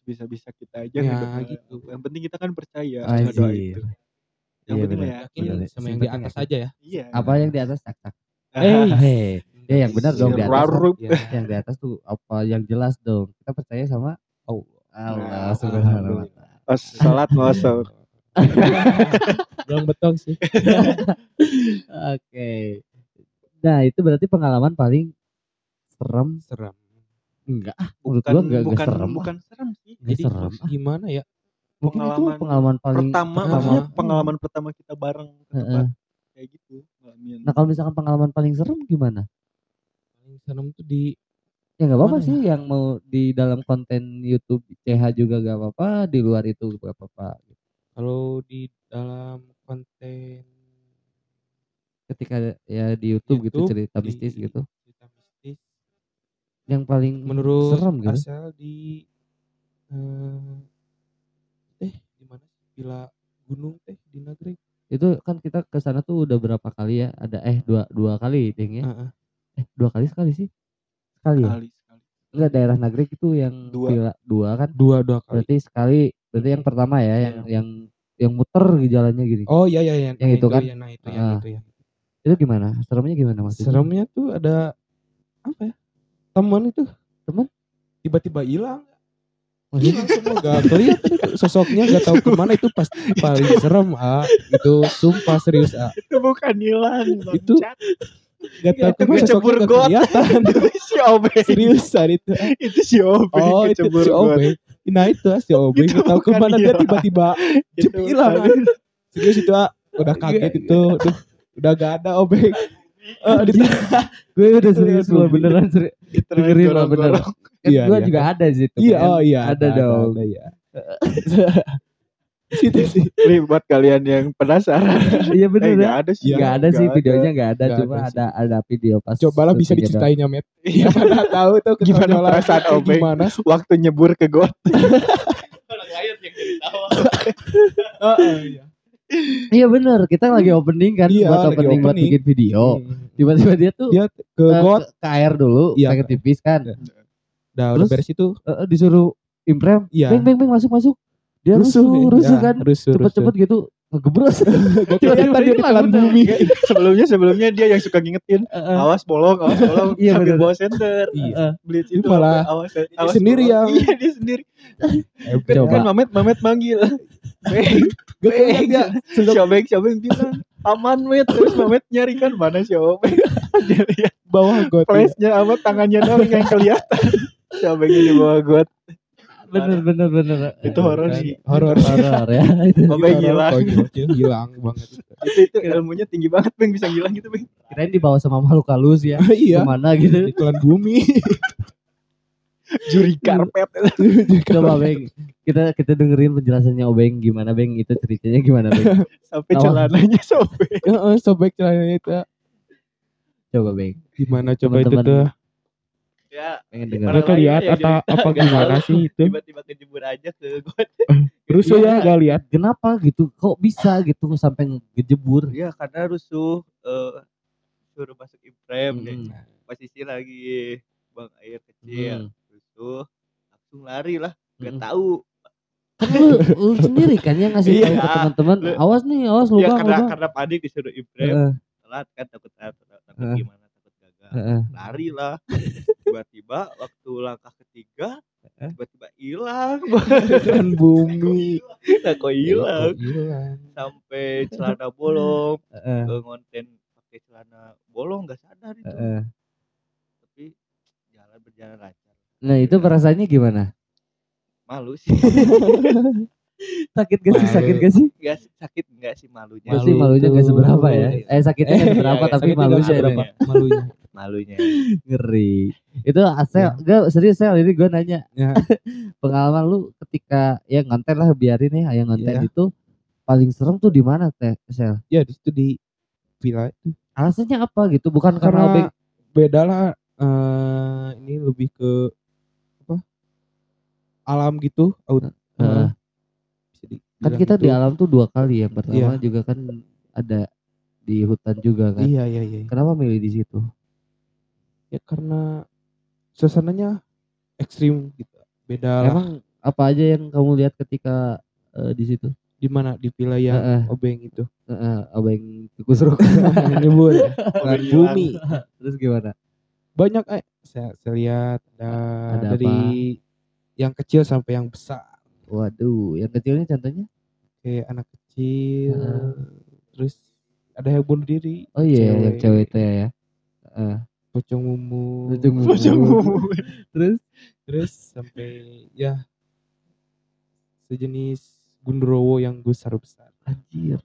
bisa bisa kita aja Ya, gitu. yang penting kita kan percaya sama doa itu yang Iya, penting benar. ya Yakin Benar, sama yang yang di atas aja ya. iya Apa yang di atas tak tak. Eh, hey. ya yang benar dong di atas. kan. Ya. Yang di atas tuh apa yang jelas dong. Kita percaya sama Allah. Allah Nah, subhanahu wa ta'ala. pas salat masuk Belum betul sih. Oke. Nah, itu berarti pengalaman paling serem. Seram. Enggak, ah, menurut bukan gua enggak, enggak bukan serem. ah. bukan serem sih Enggak Jadi serem. ah. gimana ya? Mungkin itu pengalaman pengalaman paling pertama pertama. maksudnya pengalaman pertama kita bareng ke Heeh. tempat kayak gitu ngalamin Nah, kalau misalkan pengalaman paling serem gimana? Paling serem tuh di Ya nggak apa-apa sih yang mau di dalam konten YouTube CH juga gak apa-apa, di luar itu gak apa-apa. kalau di dalam konten Ketika ya di YouTube, gitu YouTube, cerita di- mistis gitu. cerita mistis Yang paling menurut serem gitu. Di eh Villa Gunung teh di Nagreg. Itu kan kita ke sana tuh udah berapa kali ya? Ada eh dua dua kali ding ya. Heeh. Eh dua kali sekali sih? Sekali ya? kali sekali Enggak daerah Nagreg itu yang Dua. villa dua kan? Dua dua kali. Berarti sekali. Berarti yang pertama ya yang yang yang muter di jalannya gini. Oh iya iya yang, Yang itu kan? Ya, nah itu yang Ah. itu ya. Itu gimana? Seremnya gimana maksudnya? Seremnya tuh ada apa ya? Teman itu. Teman? Tiba-tiba hilang. Maksudnya? Semua gak kelihatan itu sosoknya gak tahu ke mana itu pasti paling serem ah itu sumpah serius ah itu bukan hilang Itu gak tahu Itu ke mana sosoknya gak kelihatan. Si Obeng seriusan itu itu si Obeng oh itu si. Obeng nah itu si Itu gak tahu bukan ke mana dia tiba-tiba Itu Cep hilang. Serius itu ah udah kaget itu udah gak ada Obeng Eh, di gue udah serius loh beneran serius. Dengerin lah bener. gorong-gorong. Kan Iya, gue iya. juga ada sih tuh. iya kan. oh iya ada, dong. ada, iya. situ sih Nih buat kalian yang penasaran Iya eh bener ya. nggak ada sih Iya, Gak ada sih videonya gak ada, cuma ada ada ada video pas. cobalah bisa syutingnya doang. diceritain ya Met Iya. Gimana tahu tuh Gimana perasaan Obeng? gimana waktu nyebur ke got Heeh, iya. Iya bener, kita lagi opening kan Iya, buat lagi opening, buat opening. bikin video. Hmm. Tiba-tiba dia tuh Dia ke eh, got ke air dulu, Iya, pengen tipis kan. udah udah Terus? beres itu Eh, eh, disuruh imprem, Iya. beng beng beng masuk masuk. Dia rusuh, rusuh, Ya, kan, rusuh, cepet-cepet gitu ngegebros. Kelihatan dia Bener. bumi. sebelumnya sebelumnya dia yang suka ngingetin awas bolong awas bolong Iya, sambil bawa senter Iya. blitz itu malah awas awas sendiri bolong. yang- iya dia sendiri kan, Coba. kan Mamet Mamet manggil Beng. Beng Siobeng Siobeng bilang aman Met terus Mamet nyari kan mana Siobeng Bawah got. iya. flashnya sama tangannya doang yang kelihatan Siobengnya di bawah got bener bener bener. Itu horor Kan, sih. Horor. Horor ya. Horor, hilang. hilang banget. itu itu ilmunya tinggi banget bang bisa hilang gitu bang kirain dibawa sama makhluk halus ya. Iya. Ke mana gitu. Iklan bumi. juri karpet Coba Beng, kita kita dengerin penjelasannya Obeng gimana Beng itu ceritanya gimana Beng? sampai celananya sobek sobek celananya itu. Coba Beng, Gimana coba itu tuh? Ya pengen dengar. Gak lagi ya, atau apa gimana sih itu? tiba-tiba kejebur aja ke got Terus Iya. ya gak lihat. Kenapa gitu? Kok bisa gitu sampai ngejebur? ya karena rusuh eh, suruh masuk imprem Hmm. deh. posisi lagi buang air kecil Hmm. rusuh langsung lari lah nggak Hmm. tahu Kan lu, lu sendiri kan yang ngasih tahu ke Iya. teman-teman, Lu- awas nih, awas ya lubang, karena lubang. karena panik disuruh imprem Heeh, telat kan takut takut, takut Heeh. gimana takut gagal heeh. lari lah tiba-tiba waktu langkah ketiga tiba-tiba hilang Iklan bumi. nah kok hilang Kok hilang. sampai celana bolong ke ngonten pakai celana bolong nggak sadar itu heeh. tapi jalan berjalan lancar Nah itu perasaannya gimana? malu sih Sakit gak sih? Malu. Sakit gak sih? nggak sih- sakit nggak sih malunya Pasti Malu malunya gak seberapa ya. Eh sakitnya gak Iya, seberapa iya, tapi malunya gak seberapa. Malunya. malunya ngeri. Itu asal Ya. gak serius sel ini gue nanya. Ya. Pengalaman lu ketika ya ngonten lah biarin ya yang ngonten Iya. itu paling serem tuh di mana teh sel? Ya di situ di villa itu. Alasannya apa gitu? Bukan karena, Karena beda lah. eh, ini lebih ke apa? Alam gitu. Out, Dibilang kan kita gitu. di alam tuh dua kali yang pertama Iya. juga kan ada di hutan juga kan. Iya iya iya. Kenapa milih di situ? Ya karena suasananya ekstrim gitu. Beda lah. Emang apa aja yang kamu lihat ketika eh, di situ? Di mana di wilayah Heeh. obeng itu. Heeh, obeng tikus rok. Nyebut bumi. Terus gimana? Banyak eh saya, saya lihat ada, Ada dari yang kecil sampai yang besar. Waduh, yang kecilnya contohnya? Kayak anak kecil. Heeh. Terus ada yang bunuh diri. Oh iya, yang cewek itu ya. ya. Heeh. Pocong mumu. Pocong mumu. Pocong mumu. Terus Terus sampai ya sejenis gundrowo yang besar besar. anjir.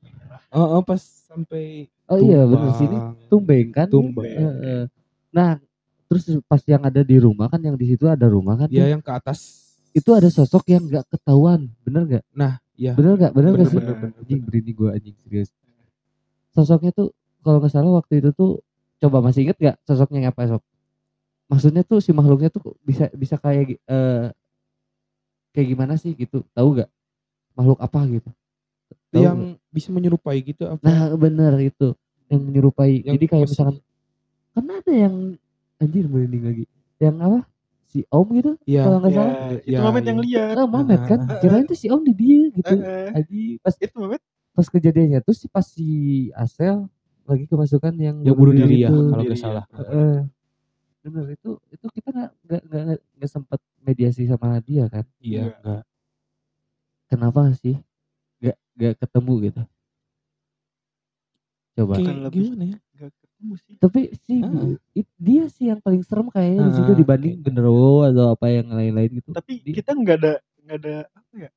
Oh, oh, pas sampai Oh iya bener sini tumbeng kan? Tumbeng. Heeh. Nah, terus pas yang ada di rumah kan yang di situ ada rumah kan? Ya yang ke atas Itu ada sosok yang nggak ketahuan, bener nggak? ya Bener nggak? Bener nggak sih? bener bener. Anjing berini gue anjing serius. Sosoknya tuh kalau nggak salah waktu itu tuh coba masih inget nggak sosoknya apa sok? Maksudnya tuh si makhluknya tuh bisa bisa kayak eh kayak gimana sih gitu? Tahu nggak? Makhluk apa gitu? Tahu yang nggak? bisa menyerupai gitu apa? nah bener itu yang menyerupai. Yang Jadi kayak misalkan kan ada yang anjir merinding lagi. Yang apa? Si Om gitu? Iya. kalau nggak Ya, salah. itu Ya, momen iya. yang liar Ah, Mamet kan? Kirain tuh si Om di dia gitu. Eh, Aji pas itu momen pas kejadiannya tuh si pas si Asel lagi kemasukan yang Yang bunuh diri ya itu. kalau Diri nggak ya. salah. Heeh. bener itu itu kita nggak nggak nggak nggak- nggak sempat mediasi sama dia kan Iya, Iya. enggak. kenapa sih nggak nggak ketemu gitu coba Kayak gimana ya? Sih tapi si Ah. it- dia sih yang paling serem kayaknya di situ Ah, dibanding oke. genderuwo atau apa yang lain-lain gitu tapi Di- kita nggak ada nggak ada apa ya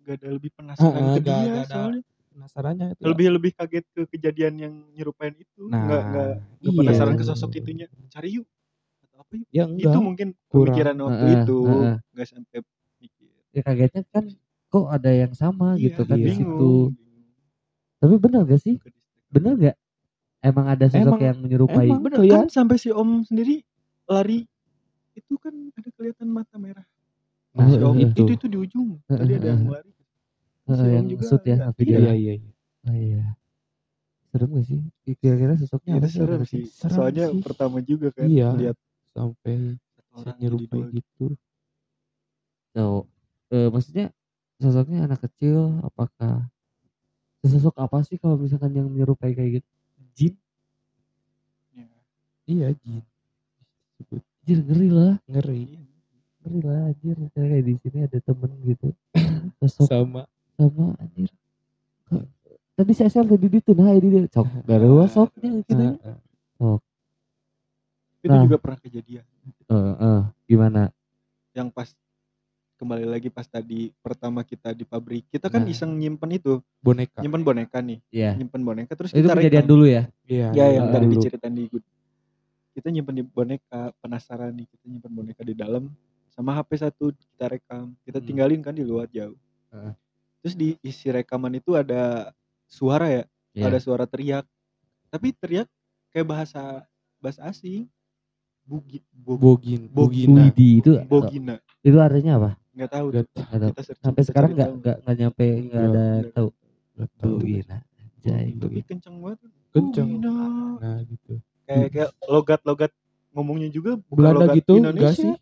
nggak ada lebih penasaran Ah, ah, ke nggak- dia ada. soalnya Penasarannya itu. lebih lebih kaget ke kejadian yang nyerupain itu nah, nggak nggak nggak iya. penasaran ke sosok itunya cari yuk atau apa yuk Ya itu mungkin kurang. pemikiran waktu itu heeh. nggak sampai mikir ya kagetnya kan kok ada yang sama Iya, gitu kan di bingung, situ tapi bener gak sih bener gak emang ada sosok Emang- yang menyerupai emang. bener Kelihatan. kan sampai si om sendiri lari itu kan ada kelihatan mata merah Nah, si om iya. itu, itu itu di ujung tadi ada yang lari si om yang juga shoot ya video Iya, ya. iya, iya. Oh iya. Serem gak sih? Kira-kira sosoknya sih? serem sih Serem soalnya sih. pertama juga kan Iya. lihat Sampai orang bisa jadi nyerupai dua gitu. So, eh, maksudnya sosoknya anak kecil apakah sosok apa sih kalau misalkan yang menyerupai kayak gitu? Ya, Iya, jin. Disebut Anjir ngeri lah, ngeri. iya. ngeri lah anjir. Misalnya kayak di sini ada temen gitu. Sosok Sama sama anjir. Tadi saya asal tadi di tuh nah ini dia cok baru sosoknya gitu. ya. Heeh. itu Nah. juga pernah kejadian Eh, eh, gimana? yang pas kembali lagi pas tadi pertama kita di pabrik kita kan Nah. iseng nyimpen itu boneka nyimpen boneka nih Iya. nyimpen boneka terus Itu kita kejadian rekam. dulu ya. iya ya yang Ah, tadi dulu. diceritain di kita nyimpen di boneka penasaran nih kita nyimpen boneka di dalam sama HP satu kita rekam kita Hmm. tinggalin kan di luar jauh Heeh. terus di isi rekaman itu ada suara ya Iya. ada suara teriak tapi teriak kayak bahasa bahasa asing bugi bo, bogin Bogina. Widi itu bogina itu artinya apa? nggak tahu Nggak. Nggak tahu. kita Sampai kita sekarang nggak nggak nggak nyampe nggak ada tahu. Bogina. Anjay. tapi kenceng banget Kenceng. Nah gitu kayak kayak logat-logat ngomongnya juga bukan Belanda logat gitu enggak Indonesia sih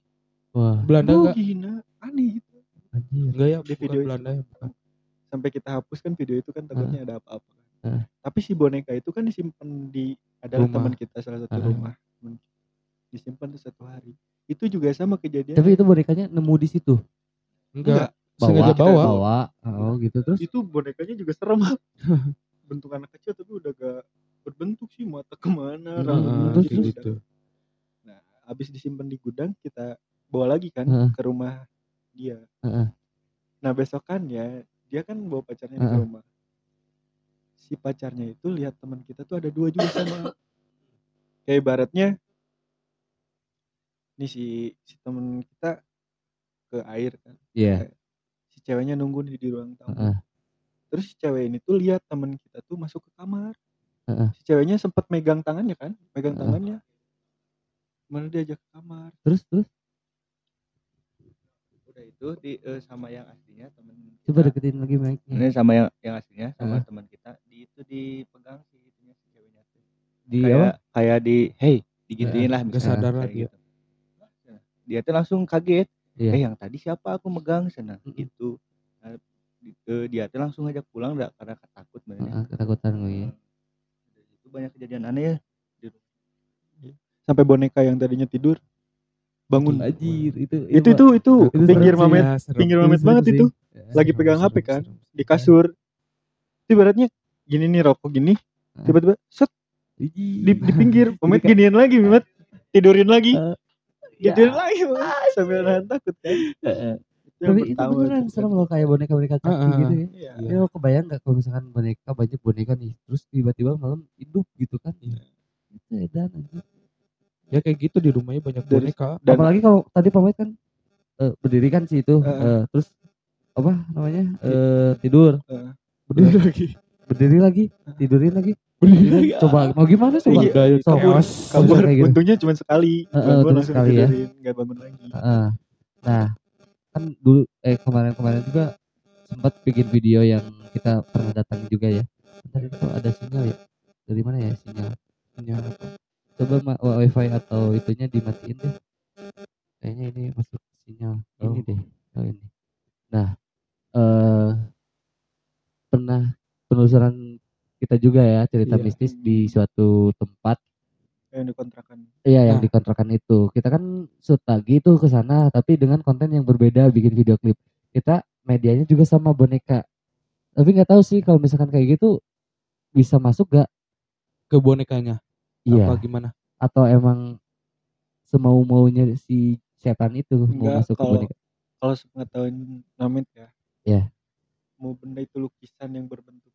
Wah, Belanda enggak Bogina aneh gitu anjir. enggak ya Di video. Belanda ya bukan sampai kita hapus kan video itu kan takutnya ada apa-apa kan. Heeh. Tapi si boneka itu kan disimpan di adalah Rumah. teman kita salah satu Heeh. rumah. Disimpan tuh satu hari. Itu juga sama kejadian. Tapi itu bonekanya nemu di situ. enggak Bawa, sengaja bawa bawa. Oh gitu terus. itu bonekanya juga serem. Bentuk anak kecil tapi udah gak berbentuk sih mata ke mana, Nah, terus, gitu. kayak udah. gitu Nah, habis disimpan di gudang kita bawa lagi kan Heeh. ke rumah dia. Heeh. Nah, besokannya dia kan bawa pacarnya di Heeh. rumah. Si pacarnya itu lihat teman kita tuh ada dua juga sama. Kayak ibaratnya nih si si teman kita ke air kan. Iya. Si ceweknya nunggu di, di ruang tamu. Heeh. Terus si cewek ini tuh lihat teman kita tuh masuk ke kamar. Heeh. Si ceweknya sempat megang tangannya kan, megang Heeh. tangannya. Mana diajak ke kamar. Terus terus udah itu di eh, sama yang aslinya temen coba kita. deketin lagi mic-nya. ini sama yang yang aslinya sama Heeh. teman kita di itu dipegang sih itunya si ceweknya tuh. Di kayak apa? kayak di hey digituin lah nggak misalnya sadar lah dia. gitu. Nah, dia tuh langsung kaget Iya. eh yang tadi siapa aku megang sana Mm-mm. gitu Nah, di- eh, dia tuh langsung ngajak pulang dah karena takut sebenarnya Heeh, ketakutan gue ya. Banyak kejadian aneh ya Sampai boneka yang tadinya tidur bangun. Anjir, itu Itu itu itu Itu pinggir serem sih, mamet, Ya, serem. pinggir mamet banget sih. itu. Ya. Lagi Serem, pegang HP serem, kan. serem. di kasur. Itu ibaratnya gini nih rokok gini, Heeh. tiba-tiba set di, di pinggir, kayak- giniin lagi, pemet tidurin lagi, Eh, tidurin lagi, Pemet. sambil nahan takut kan. Tapi itu beneran serem loh kayak boneka-boneka kaki Heeh. gitu ya. Iya. Ya lo kebayang gak kalau misalkan boneka banyak boneka nih terus tiba-tiba malam hidup gitu kan. Iya. Itu edan anjir. ya kayak gitu di rumahnya banyak Dari- boneka Dan Apalagi kalau tadi pamit kan eh, berdiri kan sih itu Heeh. eh, terus apa namanya eh, tidur berdiri lagi. berdiri lagi tidurin lagi Berdiri Tidurin. lagi, coba mau gimana coba Iya, Sok. kabur, kabur, kayak gitu. untungnya cuma sekali, Heeh, bangun untung langsung sekali ya. tidurin, nggak bangun lagi. Heeh. nah kan dulu eh kemarin-kemarin juga sempat bikin video yang kita pernah datang juga ya. Bentar itu ada sinyal ya? Dari mana ya sinyal? Punya apa? coba ma- wifi atau itunya dimatiin deh. Kayaknya ini masuk sinyal ini Oh. deh. Oh ini. Nah eh pernah penelusuran kita juga ya cerita Iya. mistis di suatu tempat Yang dikontrakan. Iya yang Nah. dikontrakan itu. Kita kan shoot lagi tuh ke sana tapi dengan konten yang berbeda bikin video klip. Kita medianya juga sama boneka. Tapi nggak tahu sih kalau misalkan kayak gitu bisa masuk gak? ke bonekanya Iya. apa gimana Atau emang semau maunya si setan itu mau Enggak, masuk ke kalau- boneka? Kalau sepengetahuan Namit ya. Iya. Mau benda itu lukisan yang berbentuk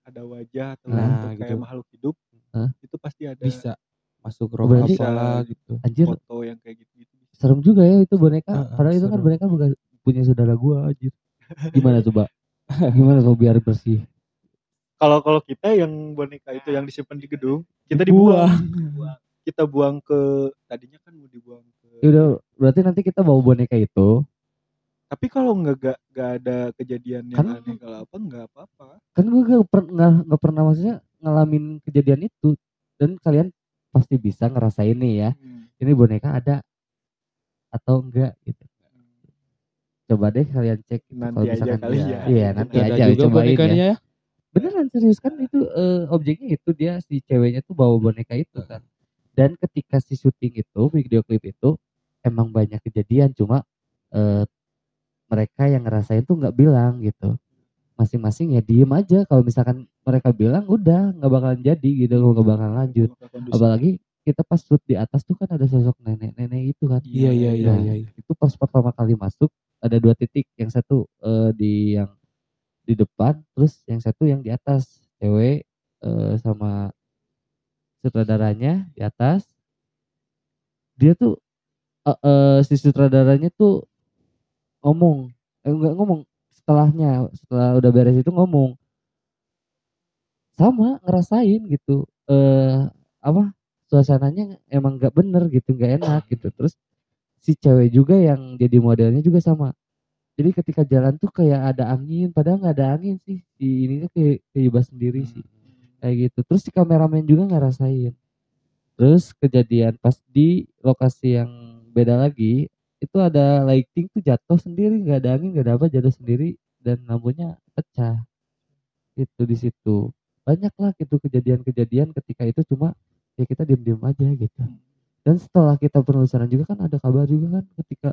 ada wajah atau Nah, bentuk kayak gitu. makhluk hidup, Hah? itu pasti ada bisa masuk roh berarti- apalah gitu Anjir foto yang kayak gitu. gitu. serem juga ya itu boneka. Heeh, Padahal itu kan serem. boneka bukan punya saudara gua anjir. Gimana coba? Gimana tuh biar bersih? Kalau kalau kita yang boneka itu yang disimpan di gedung, kita dibuang. Kita buang ke tadinya kan mau dibuang ke. Ya udah berarti nanti kita bawa boneka itu Tapi kalau nggak nggak nggak ada kejadian yang Kan- aneh kalau apa nggak apa-apa. kan gue gak pernah nggak pernah maksudnya ngalamin kejadian itu dan kalian pasti bisa ngerasain nih ya Hmm. ini boneka ada atau enggak gitu. Coba deh kalian cek gitu, Nanti kalau aja misalkan kali iya, ya. iya nanti Ada aja juga cobain bonekanya ya ya? Beneran serius kan itu eh, objeknya itu dia si ceweknya tuh bawa boneka itu kan. Dan ketika si syuting itu video klip itu emang banyak kejadian cuma eh, mereka yang ngerasain tuh nggak bilang gitu. Masing-masing ya diem aja kalau misalkan mereka bilang udah nggak bakalan jadi gitu nggak bakalan lanjut. Apalagi kita pas shoot di atas tuh kan ada sosok nenek-nenek itu kan. Iya iya iya Nah, iya iya. itu pas pertama kali masuk ada dua titik, yang satu eh, di yang di depan, terus yang satu yang di atas, cewek eh, sama sutradaranya di atas. Dia tuh eh, eh, si sutradaranya tuh ngomong, eh, enggak ngomong setelahnya, setelah udah beres itu ngomong sama ngerasain gitu eh apa suasananya emang nggak bener gitu nggak enak gitu. Terus si cewek juga yang jadi modelnya juga sama. Jadi ketika jalan tuh kayak ada angin padahal nggak ada angin sih. Si ininya kayak kehibah sendiri sih. Kayak gitu. Terus si kameramen juga ngerasain. Terus kejadian pas di lokasi yang beda lagi itu ada lighting tuh jatuh sendiri nggak ada angin nggak ada apa jatuh sendiri dan lampunya pecah. Itu di situ banyak lah gitu kejadian-kejadian ketika itu cuma ya kita diem-diem aja gitu dan setelah kita penelusuran juga kan ada kabar juga kan ketika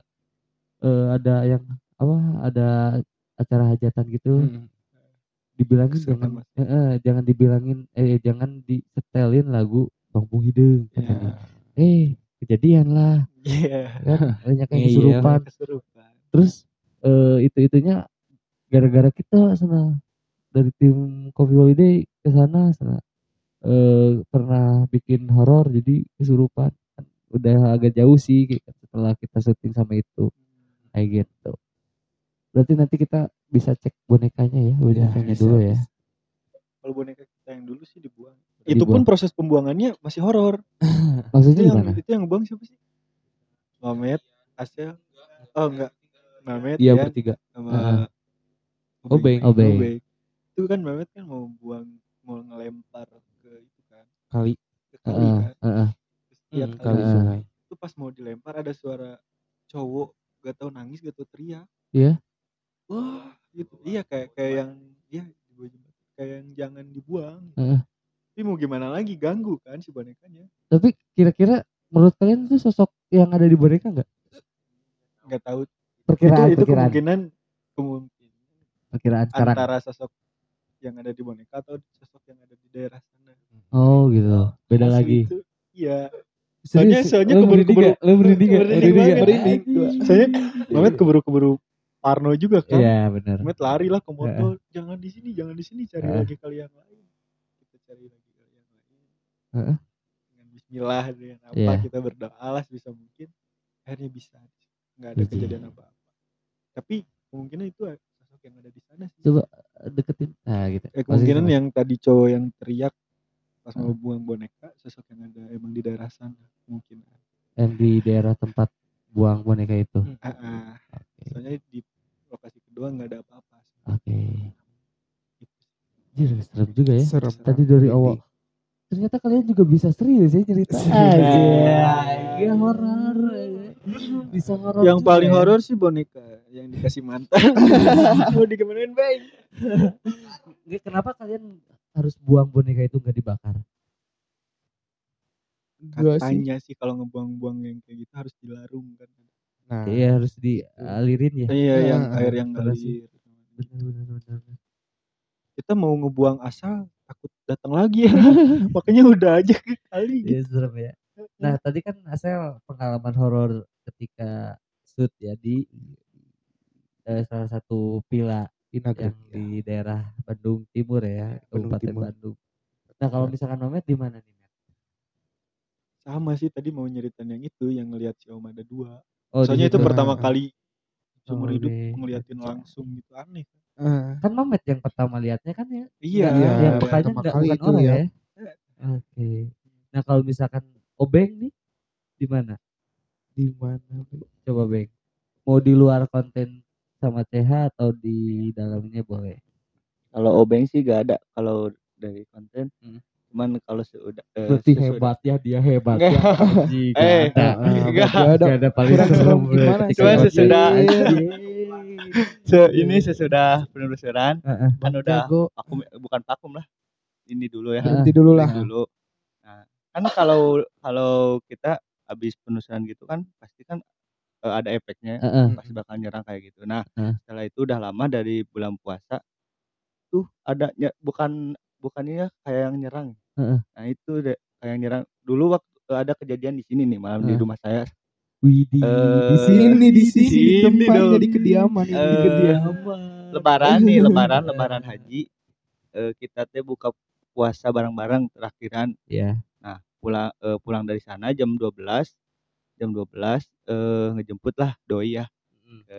eh, ada yang apa ada acara hajatan gitu Mm. dibilangin jangan mas. eh, eh, jangan dibilangin eh jangan disetelin lagu Bang Hidung katanya. Eh kejadian lah Iya. kan banyak yang Iya, Kesurupan. terus eh, itu itunya gara-gara kita sana dari tim Coffee Holiday ke sana sana eh, pernah bikin horor jadi kesurupan udah agak jauh sih setelah kita syuting sama itu kayak gitu berarti nanti kita bisa cek bonekanya ya bonekanya bisa, dulu ya Kalau boneka kita yang dulu sih dibuang. Dibuang. Itu pun proses pembuangannya masih horor. maksudnya Itu yang itu yang buang siapa sih? Mamet, Asel. Oh enggak. Mamet Iya bertiga. sama Heeh. Obeng. Obeng. Itu kan Mamet kan mau buang mau ngelempar ke itu kan. Kali. Ke kali Heeh, kan. heeh. Terus tiap Hmm, kali sungai. itu pas mau dilempar ada suara cowok gak tahu nangis gak tahu teriak. Iya. Wah, gitu. Iya kayak kayak yang ya jembatan. kayak yang jangan dibuang. Heeh. Tapi mau gimana lagi ganggu kan si bonekanya. tapi kira-kira menurut kalian itu sosok yang ada di boneka nggak Nggak tahu perkiraan itu, itu perkiraan kemungkinan kemungkinan perkiraan sekarang antara sosok yang ada di boneka atau sosok yang ada di daerah sana. oh gitu beda Asli lagi itu, Iya. Soalnya- Serius? soalnya Lu keburu- keburu-? Lu merinding nggak? merinding. Soalnya Mamet keburu-keburu Parno juga kan. Iya benar. Mamet lari lah ke motor. Jangan di sini, jangan di sini, cari Heeh. lagi kali yang lain. Kita cari lagi kali yang lain. Heeh. Dengan Bismillah dengan apa Iya. kita berdoa lah sebisa mungkin. Akhirnya bisa. Nggak ada Iya. kejadian apa-apa. Tapi kemungkinan itu yang ada di sana sih. Coba deketin. Nah gitu. Eh, kemungkinan Masih yang tadi cowok yang teriak pas Heeh. mau buang boneka sosok yang ada emang di daerah sana mungkin. yang di daerah tempat buang boneka itu. Ah, ah. Oke. soalnya di lokasi kedua nggak ada apa-apa. Oke. Gitu. Jir, serem juga ya. Serem. Tadi dari awal. Ternyata kalian juga bisa serius ya cerita aja. Ya horor. Bisa horor. yang juga paling ya. horor sih boneka yang dikasih mantan. mau dikemanain baik? Nggak, Kenapa kalian harus buang boneka itu nggak dibakar? Gua sih. Katanya sih kalau ngebuang-buang yang kayak gitu harus dilarung kan. Nah, Iya harus dialirin ya. Iya yang Ah, air yang ngalir. Benar benar benar. Kita mau ngebuang asal takut datang lagi ya. Makanya udah aja ke kali Iya gitu. serem ya. Nah tadi kan Asel pengalaman horor ketika shoot ya di eh, salah satu villa di Nagrek. yang di daerah Bandung Timur ya, Bandung Kabupaten Timur. Bandung. Nah kalau misalkan Mamet di mana nih? Sama sih tadi mau nyeritain yang itu yang ngelihat si Om ada dua. Oh, Soalnya itu situ. pertama kali seumur hidup Oke. ngeliatin langsung gitu aneh. Ah, Kan Mamet yang pertama lihatnya kan ya. Iya. Iya, yang iya. pekanya pertama enggak kali bukan itu orang ya. lihat. Oke. Nah kalau misalkan Obeng nih di mana? Di mana? Coba Beng. Mau di luar konten sama CH atau di dalamnya boleh? Kalau obeng sih gak ada kalau dari konten. Hmm. Cuman kalau sudah eh, Berarti sesudah- hebat ya dia hebat ya. Eh, nggak ada. Enggak. ada. Paling serem gimana sesudah- Anjing. Se ini sesudah penelusuran kan Bang udah Jago. vakum bukan vakum lah. Ini dulu ya. Berhenti dulu lah. Dulu. Nah, kan kalau kalau kita habis penelusuran gitu kan pasti kan eh, ada efeknya Heeh. pasti bakal nyerang kayak gitu. Nah, Heeh. setelah itu udah lama dari bulan puasa tuh ada nye- bukan bukannya kayak yang nyerang. Heeh. Nah, itu deh kayak yang nyerang. Dulu waktu ada kejadian di sini nih malam di Heeh. rumah saya Widih, Eh, di sini Ini di sini sini di tempat dong. jadi kediaman ini. Eh, kediaman. lebaran nih lebaran lebaran haji eh, kita teh buka puasa bareng-bareng terakhiran Ya. nah pulang eh, pulang dari sana jam 12 jam 12 eh, ngejemput lah doi ya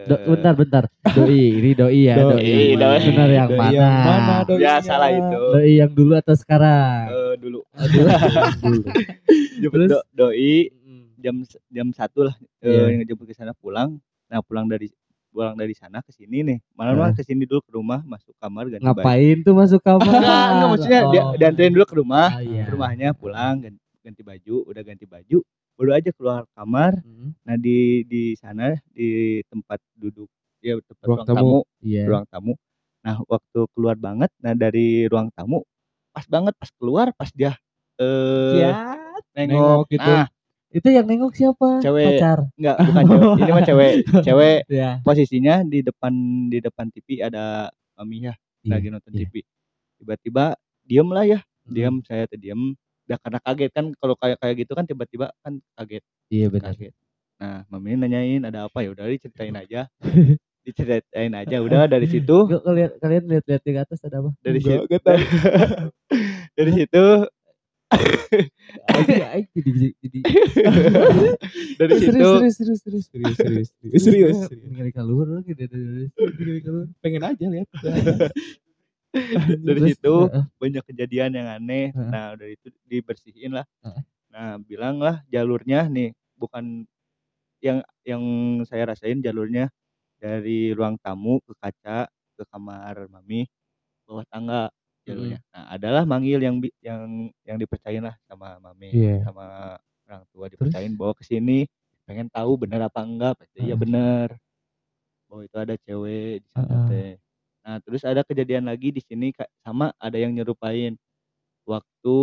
Do, Eh, bentar bentar. Doi, ini doi ya, Doi, doi. doi. Benar yang Doi mana? yang mana, doi? ya salah itu Doi yang dulu atau sekarang? Eh, dulu Aduh, dulu. jemput Terus? do- doi jam jam satu lah eh, Iya. yang ngejemput ke sana pulang nah pulang dari pulang dari sana ke sini nih malam mah ke sini dulu ke rumah masuk kamar ganti baju Ngapain tuh masuk kamar? enggak enggak maksudnya dia Oh. dianterin dulu ke rumah Ah, iya. ke rumahnya pulang ganti, ganti baju udah ganti baju baru aja keluar kamar Mm. nah di di sana di tempat duduk ya tempat Ruang ruang, tamu. tamu, Iya. ruang tamu nah waktu keluar banget nah dari ruang tamu pas banget pas keluar pas dia eh Ya. nengok, Nengok gitu. nah Itu yang nengok siapa? Cewek. Pacar. enggak bukan cewek ini mah cewek cewek Ya. posisinya di depan di depan TV ada maminya Iya, lagi nonton iya. TV tiba-tiba diem lah ya diam saya tuh diem udah karena kaget kan kalau kayak kayak gitu kan tiba-tiba kan kaget Iya benar. kaget. Nah mami nanyain ada apa ya udah diceritain aja. Diceritain aja udah dari situ. Gak kalian kalian lihat-lihat di atas ada apa? dari situ. dari situ. Dari serius, situ. serius serius serius. Serius, serius, serius, serius, serius. Pengen aja lihat. dari Terus, situ heeh. banyak kejadian yang aneh Heeh. nah dari itu dibersihin lah Heeh. nah bilang lah jalurnya nih bukan yang yang saya rasain jalurnya dari ruang tamu ke kaca ke kamar mami bawah tangga jalurnya nah adalah manggil yang yang yang dipercayain lah sama mami Iya. sama orang tua dipercayain bawa ke sini pengen tahu bener apa enggak pasti iya Heeh. bener bahwa itu ada cewek di sana Heeh. teh nah terus ada kejadian lagi di sini Kak, sama ada yang nyerupain waktu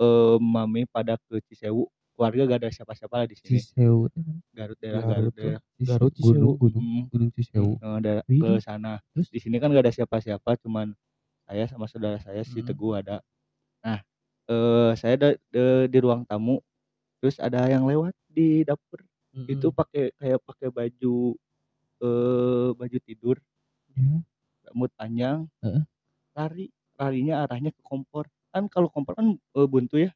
eh, mami pada ke Cisewu keluarga gak ada siapa-siapa lah di sini Cisewu. Garut daerah Garut Garut daerah Garut, gunung Cisewu. gunung Hmm, gunung Cisewu. daerah Wih. ke sana Terus? di sini kan gak ada siapa-siapa cuman saya sama saudara saya si Hmm. Teguh ada nah eh saya ada de- di ruang tamu terus ada yang lewat di dapur itu Mm-mm. pakai kayak pakai baju eh baju tidur Ya. Rambut panjang Heeh. lari larinya arahnya ke kompor kan kalau kompor kan eh, buntu ya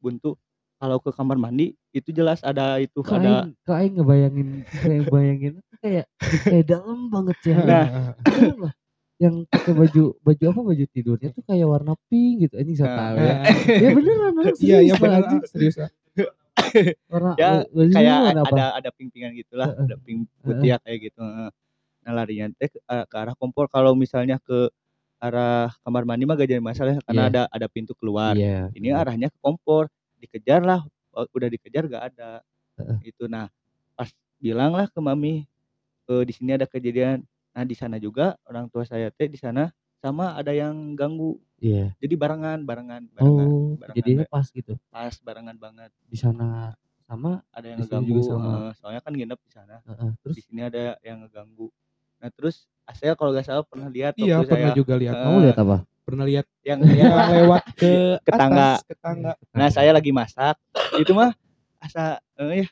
buntu kalau ke kamar mandi itu jelas ada itu Kok ada aing, aing ngebayangin kayak bayangin kayak kayak dalam banget sih. Nah. Lah. yang pakai baju baju apa baju tidurnya tuh kayak warna pink gitu anjing so Nah. tahu ya. Ya beneran orang Iya, serius iya lah, benar. anjing. Serius. ah. Warna Ya, kayak warna apa? ada ada ping-pingan gitulah Heeh. ada pink putih ya kayak gitu heeh. Nah larinya teh ke, eh, ke arah kompor kalau misalnya ke arah kamar mandi mah gak jadi masalah ya, karena Iya. ada ada pintu keluar Iya. ini arahnya ke kompor dikejar lah Oh, udah dikejar gak ada Heeh. itu nah pas bilang lah ke mami eh, di sini ada kejadian nah di sana juga orang tua saya teh di sana sama ada yang ganggu Iya. jadi barengan barengan barengan Oh, barengan jadinya pas gitu. pas barengan banget Di sana sama ada yang ngeganggu juga sama. eh, soalnya kan nginep di sana heeh, terus di sini ada yang ngeganggu nah terus Asel kalau gak salah pernah lihat Iya, pernah saya juga lihat. eh, kamu lihat apa? Pernah lihat yang yang lewat ke Ke tangga. atas, ke tangga. nah saya lagi masak itu mah asa eh, ya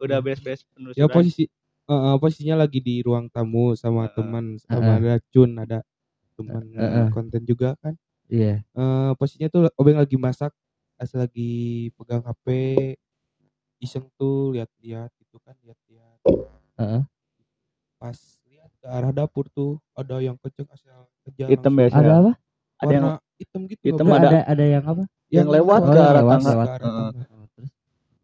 udah beres-beres Hmm. Ya posisi eh, eh, posisinya lagi di ruang tamu sama Heeh. teman sama ada Cun ada teman Heeh. konten juga kan. Iya. Eh posisinya tuh Obeng lagi masak, asal lagi pegang HP, iseng tuh lihat-lihat gitu kan, lihat-lihat. Heeh. Pas lihat ke arah dapur tuh ada yang kenceng asal kejar. hitam biasa Ada apa? ada yang hitam gitu. hitam ada. ada ada yang apa? yang lewat ke lewat arah lewat tangga. ke arah Heeh. tangga. Oh, terus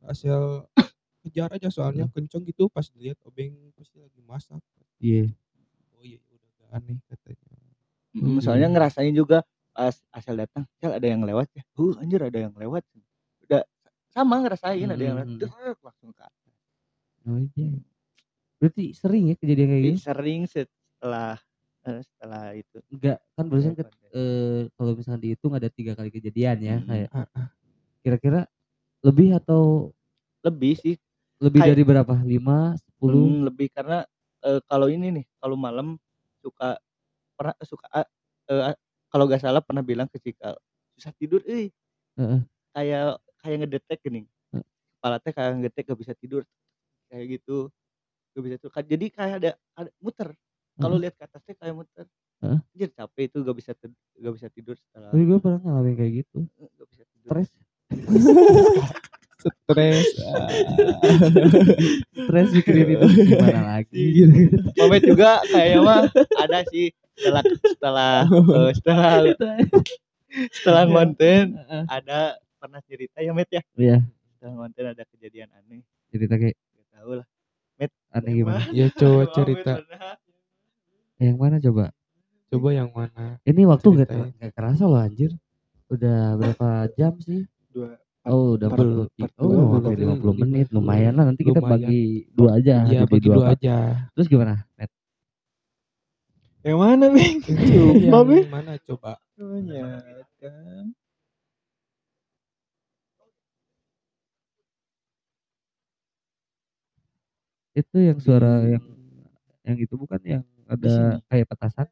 Asal kejar aja soalnya kenceng gitu pas dilihat Obeng pasti lagi masak. iya. Oh iya udah gak aneh katanya. Mm, Hmm. soalnya ngerasain juga pas Asel datang Asel ada yang lewat ya huh anjir ada yang lewat udah sama ngerasain ada yang lewat Hmm. Langsung ke atas Oh iya. Berarti sering ya kejadian kayak gini? sering setelah eh, setelah itu Enggak, kan barusan ada ke, konten. eh, kalau misalnya dihitung ada tiga kali kejadian ya Hmm. kayak kira-kira lebih atau lebih sih lebih Kayak- dari berapa? 5, 10? Hmm, lebih karena eh, kalau ini nih kalau malam suka pernah suka ah, kalau gak salah pernah bilang ke Cika susah tidur eh Heeh. kayak kayak ngedetek gini Heeh. kepala teh kayak ngedetek gak bisa tidur kayak gitu gak bisa tuh jadi kayak ada ada muter kalau lihat ke atasnya kayak muter Heeh. Anjir capek itu gak bisa gak bisa tidur setelah Tapi gue pernah ngalamin kayak gitu. gak bisa tidur Stres. Stres. Stres mikirin itu gimana lagi gitu. Juga kayaknya mah ada sih setelah setelah eh, setelah setelah konten Heeh. ada pernah cerita ya Met ya Iya, setelah konten ada kejadian aneh cerita kayak gak tahu lah aneh gimana? Ya coba cerita. Yang mana coba? Coba yang mana? Ini waktu gak, gak kerasa loh anjir. Udah berapa jam sih? dua Oh udah Part- 40 part Oh hampir berarti 50 menit Lumayan lah nanti kita bagi dua aja Ya jadi bagi dua aja. Terus gimana? Net? yang mana Bing Coba Bing yang mana coba? Ternyata. Itu yang suara Di- yang yang itu bukan yang ada kayak petasan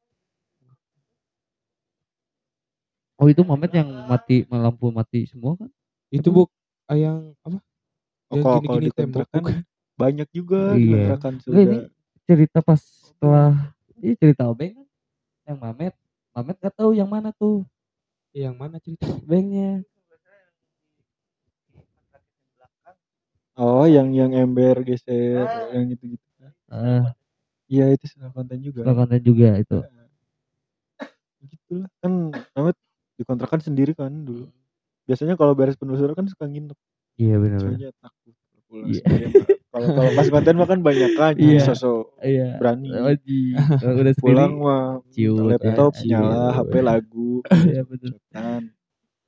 Oh itu momen yang mati lampu mati semua kan? Itu buk ah, yang apa? Oh, Yang kalau kalau gini-gini di tembok kontrakan bukan? banyak juga Iya. Enggak, sudah ini cerita pas setelah ini cerita obeng kan yang Mamet Mamet gak tahu yang mana tuh Yang mana cerita? obengnya oh yang yang ember geser yang gitu gitu Eh, iya itu setelah konten juga. Setelah konten juga itu. Gitu lah kan Mamet dikontrakan sendiri kan dulu. Biasanya kalau beres penelusuran kan suka nginep. Iya benar soalnya takut kalau pulang Iya. sendiri mah. kalau kalau pas konten mah kan banyak kan Iya. sosok iya. berani. Wajib. Kalau udah pulang mah ciut, laptop ciut. nyala HP lagu. Iya betul.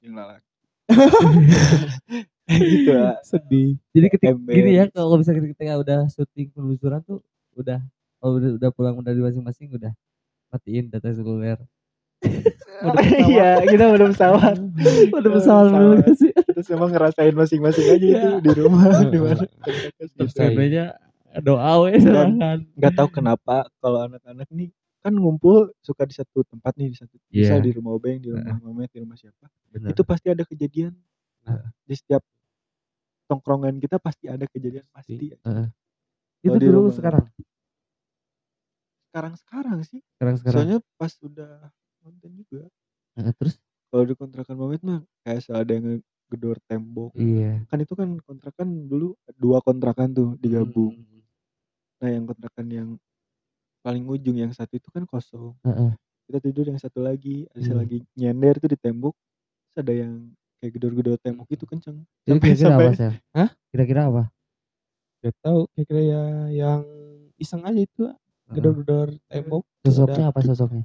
Yang lalak gitu lah Sedih. jadi ketika Ember. gini ya kalau misalnya ketika udah syuting penelusuran tuh udah kalau udah, udah pulang dari masing-masing udah matiin data seluler Udah pesawat. iya kita udah pesawat udah pesawat pesawat. belum sih terus emang ngerasain masing-masing aja itu Iya. di rumah di mana sebenarnya doa we serangan nggak tahu kenapa kalau anak-anak nih kan ngumpul suka di satu tempat nih di satu Iya. misal di rumah Obeng di rumah Mamet di rumah siapa bener itu pasti ada kejadian Nah. di setiap tongkrongan kita pasti ada kejadian pasti itu Kalau di dulu sekarang sekarang? Sekarang sih. Sekarang sekarang? Soalnya pas udah konten juga. Nah, terus? Kalau di kontrakan Mamet mah kayak ada yang ngegedor tembok. Iya. Kan itu kan kontrakan dulu dua kontrakan tuh digabung. Hmm. nah yang kontrakan yang paling ujung yang satu itu kan kosong. Heeh. kita tidur yang satu lagi ada Hmm. lagi nyender tuh di tembok. Terus ada yang kayak gedor-gedor tembok itu kenceng sampai kira-kira sampai apa sih Hah? kira-kira apa Gak tahu kira-kira ya yang iseng aja itu ah, gedor-gedor tembok. sosoknya apa sosoknya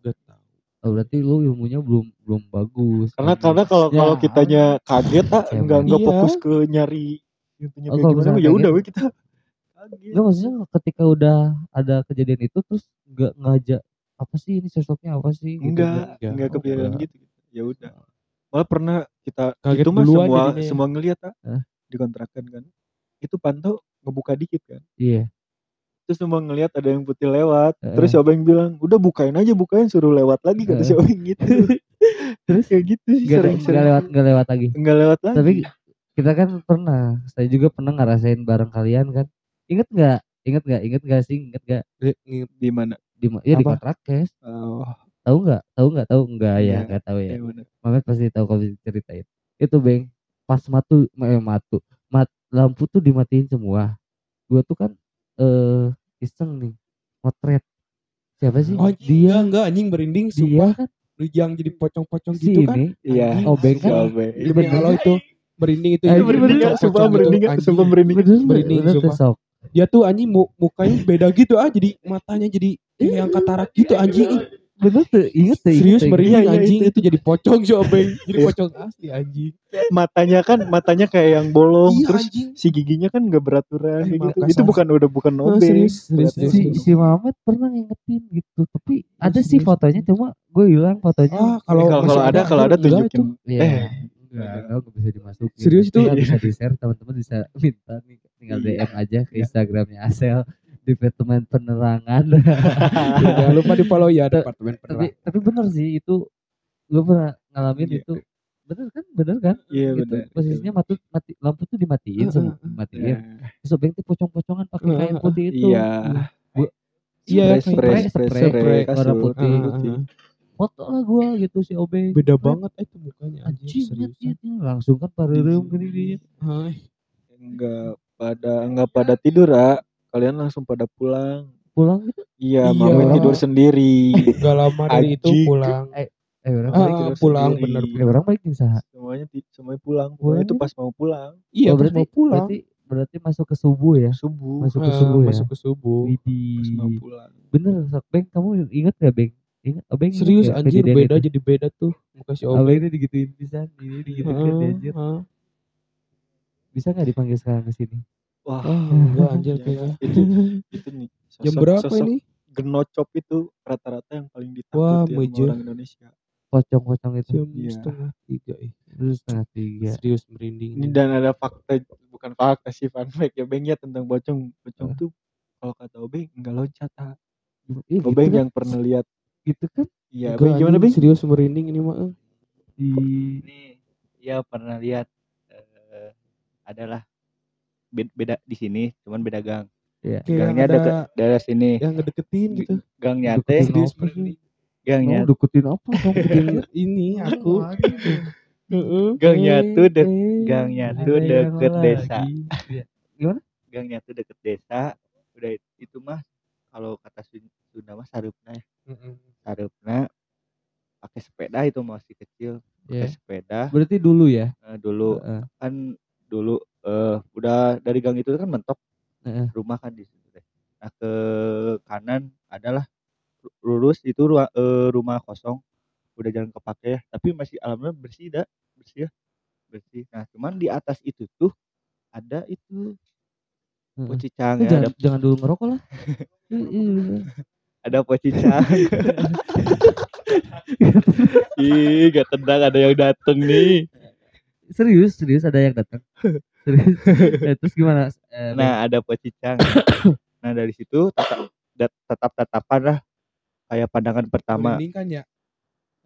Gak tahu. oh, berarti lu ilmunya belum belum bagus karena Bagus. karena kalau Ya, kalau kitanya kaget ah nggak nggak Iya. fokus ke nyari intinya Oh, gimana ya udah we kita kaget Enggak maksudnya ketika udah ada kejadian itu terus nggak ngajak apa sih ini sosoknya apa sih gitu, enggak enggak. enggak Oh, kepikiran enggak. gitu ya udah malah pernah kita Kaget itu mah semua ya. semua ngelihat ah di kontrakan kan. Itu pantau ngebuka dikit kan. Iya. Terus semua ngelihat ada yang putih lewat. Heeh. terus si Obeng bilang udah bukain aja bukain suruh lewat lagi kata si Heeh. Obeng gitu. Terus? kayak gitu sih nggak sering nggak lewat nggak lewat lagi? Nggak lewat lagi. Tapi kita kan pernah saya juga pernah ngerasain bareng kalian kan. Inget nggak? Inget nggak? Inget nggak sih? Inget nggak? Di- di mana? Di ya di Apa? kontrak kes oh tahu nggak? Tahu nggak? Tahu? Nggak ya. Iya, nggak tahu ya. Mana Mamet pasti tahu kalau ceritain. Itu beng. Pas matu eh, matu mat lampu tuh dimatiin semua. Gua tuh kan eh iseng nih motret. Siapa sih? Oh, dia. enggak, enggak. Anjing merinding dia sumpah. kan Lu yang jadi pocong-pocong si gitu kan. ini iya Anjing, Obeng si kan? Obeng. Bener. Allah itu merinding itu Eh, jadi bener, pocong sumpah merinding anjing. sumpah Merinding, bener sumpah. Dia tuh anjing mu- mukanya beda gitu ah. Jadi matanya jadi yang katarak gitu anjing. Bener tuh inget tuh inget Serius merinding Iya, iya, anjing itu. itu jadi pocong si Obeng. Jadi Iya. pocong asli anjing. matanya kan matanya kayak yang bolong Iya terus anjing. si giginya kan nggak beraturan kayak gitu itu bukan udah bukan Oh, obeng serius, serius, Kelihatan si serius. si Mamet pernah ngingetin gitu tapi ada sih serius. fotonya cuma gue hilang fotonya Ah, kalau kalau kalau ada kalau ada tunjukin Iya. eh Enggak, enggak bisa dimasukin. Serius itu? Bisa di share, teman-teman bisa minta nih, tinggal. DM aja ke Instagramnya Asel Departemen Penerangan. Jangan lupa di follow ya departemen tapi penerang. tapi bener sih itu gue pernah ngalamin Iya. itu bener kan bener kan Iya gitu benar. posisinya mati, mati lampu tuh dimatiin Heeh, semua dimatiin Nah, terus obeng tuh pocong-pocongan pakai kain putih itu Iya. Iya, Spray, kayak spray, spray, warna putih. Heeh, putih. foto lah gua gitu si obeng Beda Keren. banget itu mukanya anjir anjing langsung kan parerem gini gini Hai. Enggak pada enggak pada tidur, ah. Kalian langsung pada pulang. pulang gitu Iya. Iya, mama tidur sendiri. Gak lama dari itu pulang. eh orang Ah, tidur pulang sendiri. bener eh, orang balik saha Semuanya semuanya pulang. Pulang itu ya? pas mau pulang. Iya, Oh, pas berarti mau pulang. berarti berarti masuk ke subuh ya Subuh. masuk ke Ah, subuh ya masuk ke subuh. Pas mau Widih. pulang. bener sok beng kamu inget gak beng inget obeng inget Serius nggak anjir beda itu? jadi beda tuh muka si Obeng. abeng ini digituin pisan ini digituin Heeh, anjir heeh. bisa nggak dipanggil sekarang ke sini Wah, enggak anjir kayaknya. itu itu nih. Jam sosok- berapa sosok ini? Genocop itu rata-rata yang paling Wah, ditakuti sama meja. orang Indonesia. pocong-pocong itu Jam Iya. setengah tiga terus setengah tiga Serius merinding. Ini dan ada fakta bukan fakta sih fun fact ya Beng ya tentang pocong. Pocong tuh kalau kata Obeng enggak loncat. ah. Iya, gitu Obeng kan, yang pernah lihat. gitu kan Iya, Beng gimana Beng? Serius merinding ini mah. eh. di Ini ya pernah lihat eh, adalah beda di sini, cuman beda gang. yang Gangnya ada deket daerah sini. yang ngedeketin gitu. Gangnya teh, gangnya mau deketin apa Deketin ini aku. Heeh. gangnya tuh dek Eh, gangnya ada tuh deket desa. Iya. gimana Gangnya tuh deket desa. Udah it- itu mah kalau kata Sun- Sunda mah sarupna ya. Heeh. Sarupna pakai sepeda itu masih kecil, pakai sepeda berarti dulu ya eh, dulu Heeh, kan dulu eh udah dari gang itu kan mentok. Heeh. rumah kan di situ teh. Nah ke kanan adalah lu- lurus itu rua- eh, rumah kosong. Udah jalan kepake ya tapi masih alhamdulillah bersih dah bersih ya bersih. Nah cuman di atas itu tuh ada itu pocicang Eh, ya. jangan, ada jangan dulu ngerokok lah. Ih, ih, ada pocicang ih gak tendang ada yang dateng nih. Serius serius ada yang datang serius Eh, terus gimana? Eh, nah ada pocicang nah dari situ tatap dat- tatap tatapan lah. Kayak pandangan pertama. Merinding kan ya.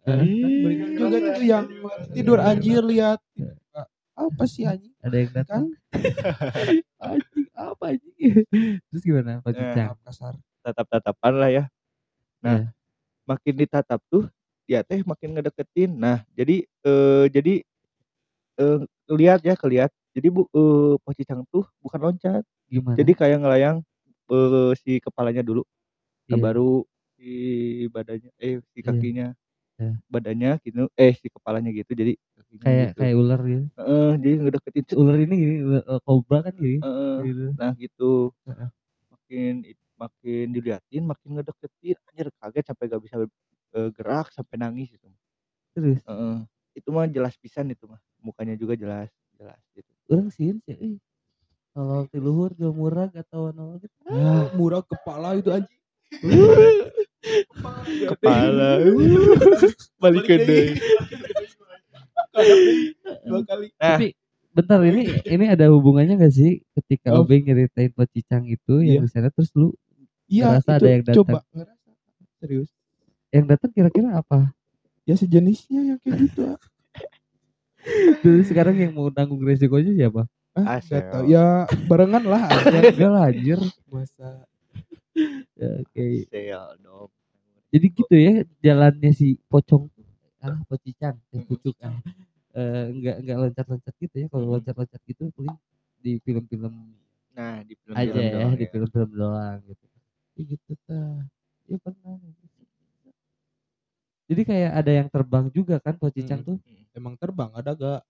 Kan merinding juga tuh yang tidur anjir lihat. Apa sih anjing? ada yang datang. Anjing apa anjing? Terus gimana Pak Eh, Cicang Maaf kasar. tatap tatapan lah ya. Nah Iya. makin ditatap tuh dia teh makin ngedeketin. Nah jadi eh jadi eh lihat ya kelihat jadi bu eh pocicang tuh bukan loncat gimana jadi kayak ngelayang eh, si kepalanya dulu nah, Iya. baru si badannya eh si Iya. kakinya Iya. badannya gitu eh si kepalanya gitu jadi kakinya kayak gitu. kayak ular gitu Heeh, jadi ngedeketin cet, ular ini gini ular- eh, kobra kan gini heeh. gitu nah gitu Heeh. makin makin diliatin makin ngedeketin anjir kaget sampai gak bisa eh, gerak sampai nangis gitu terus Heeh. itu mah jelas pisan itu mah mukanya juga jelas jelas gitu orang sih sih eh. kalau di luhur ke murag atau nol gitu Ah, murah kepala itu anjing. kepala balik ke deui. Dua kali. Nah. tapi bentar ini ini ada hubungannya gak sih ketika Oh. Obeng nyeritain pocicang itu Iya. yang di sana terus lu Iya, Ngerasa itu ada yang datang. coba ngerasa. Serius. yang datang kira-kira apa Ya sejenisnya yang kayak gitu. Terus sekarang yang mau nanggung resikonya siapa? Ah, tau. Ya barengan lah. ya enggak lah anjir. Masa? Ya, oke. Dong. Jadi gitu ya jalannya si pocong. Ah pocicang eh pucuk. Ah. Eh, enggak enggak loncat-loncat gitu ya. Kalau loncat-loncat gitu paling di film-film nah di film aja ya doang di film-film doang gitu. Ya gitu ta ya pernah jadi kayak ada yang terbang juga kan pocicang Hmm. tuh? emang terbang ada gak?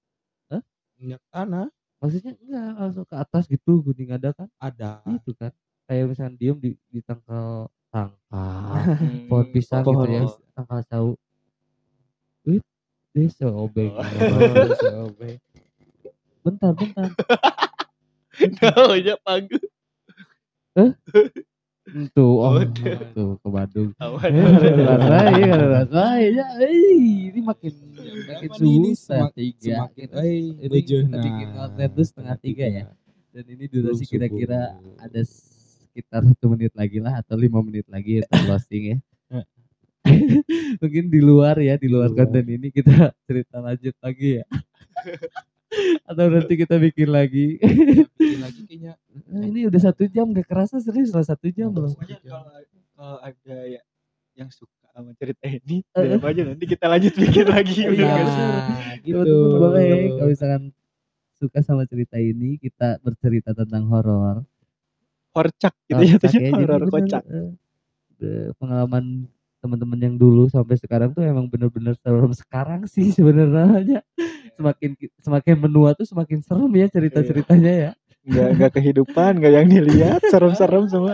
Hah? Minyak tanah. Maksudnya enggak langsung ke atas gitu gunting ada kan? Ada. itu kan. Kayak misalnya diem di di tangkal tangkal Hmm, pohon pisang pohon gitu ya tangkal sau wih desa obeng Oh. desa obeng bentar bentar. Oh ya panggung. Tuh oh, Oh, tuh ke Bandung. Awan Eh, ada rasa ya ya ini makin makin susah tiga. Semakin ini bikin nah. konten tuh setengah tiga ya. Dan ini durasi kira-kira ada sekitar satu menit lagi lah atau lima menit lagi untuk closing ya. Mungkin di luar ya Di luar. konten ini kita cerita lanjut lagi ya atau nanti kita bikin lagi Bikin lagi kayaknya Nah, ini udah satu jam gak kerasa serius lah satu jam loh kalau kalau ada ya yang suka sama cerita ini. DM aja nanti kita lanjut bikin lagi. Udah? Nah, gitu. teman-teman boleh kalau misalkan suka sama cerita ini kita bercerita tentang horor Kocak gitu ya, ya, horor kocak. eh, pengalaman teman-teman yang dulu sampai sekarang tuh emang bener-bener serem sekarang sih sebenarnya semakin ki- semakin menua tuh semakin serem ya cerita-ceritanya ya Nggak nggak kehidupan, nggak yang dilihat, serem-serem semua.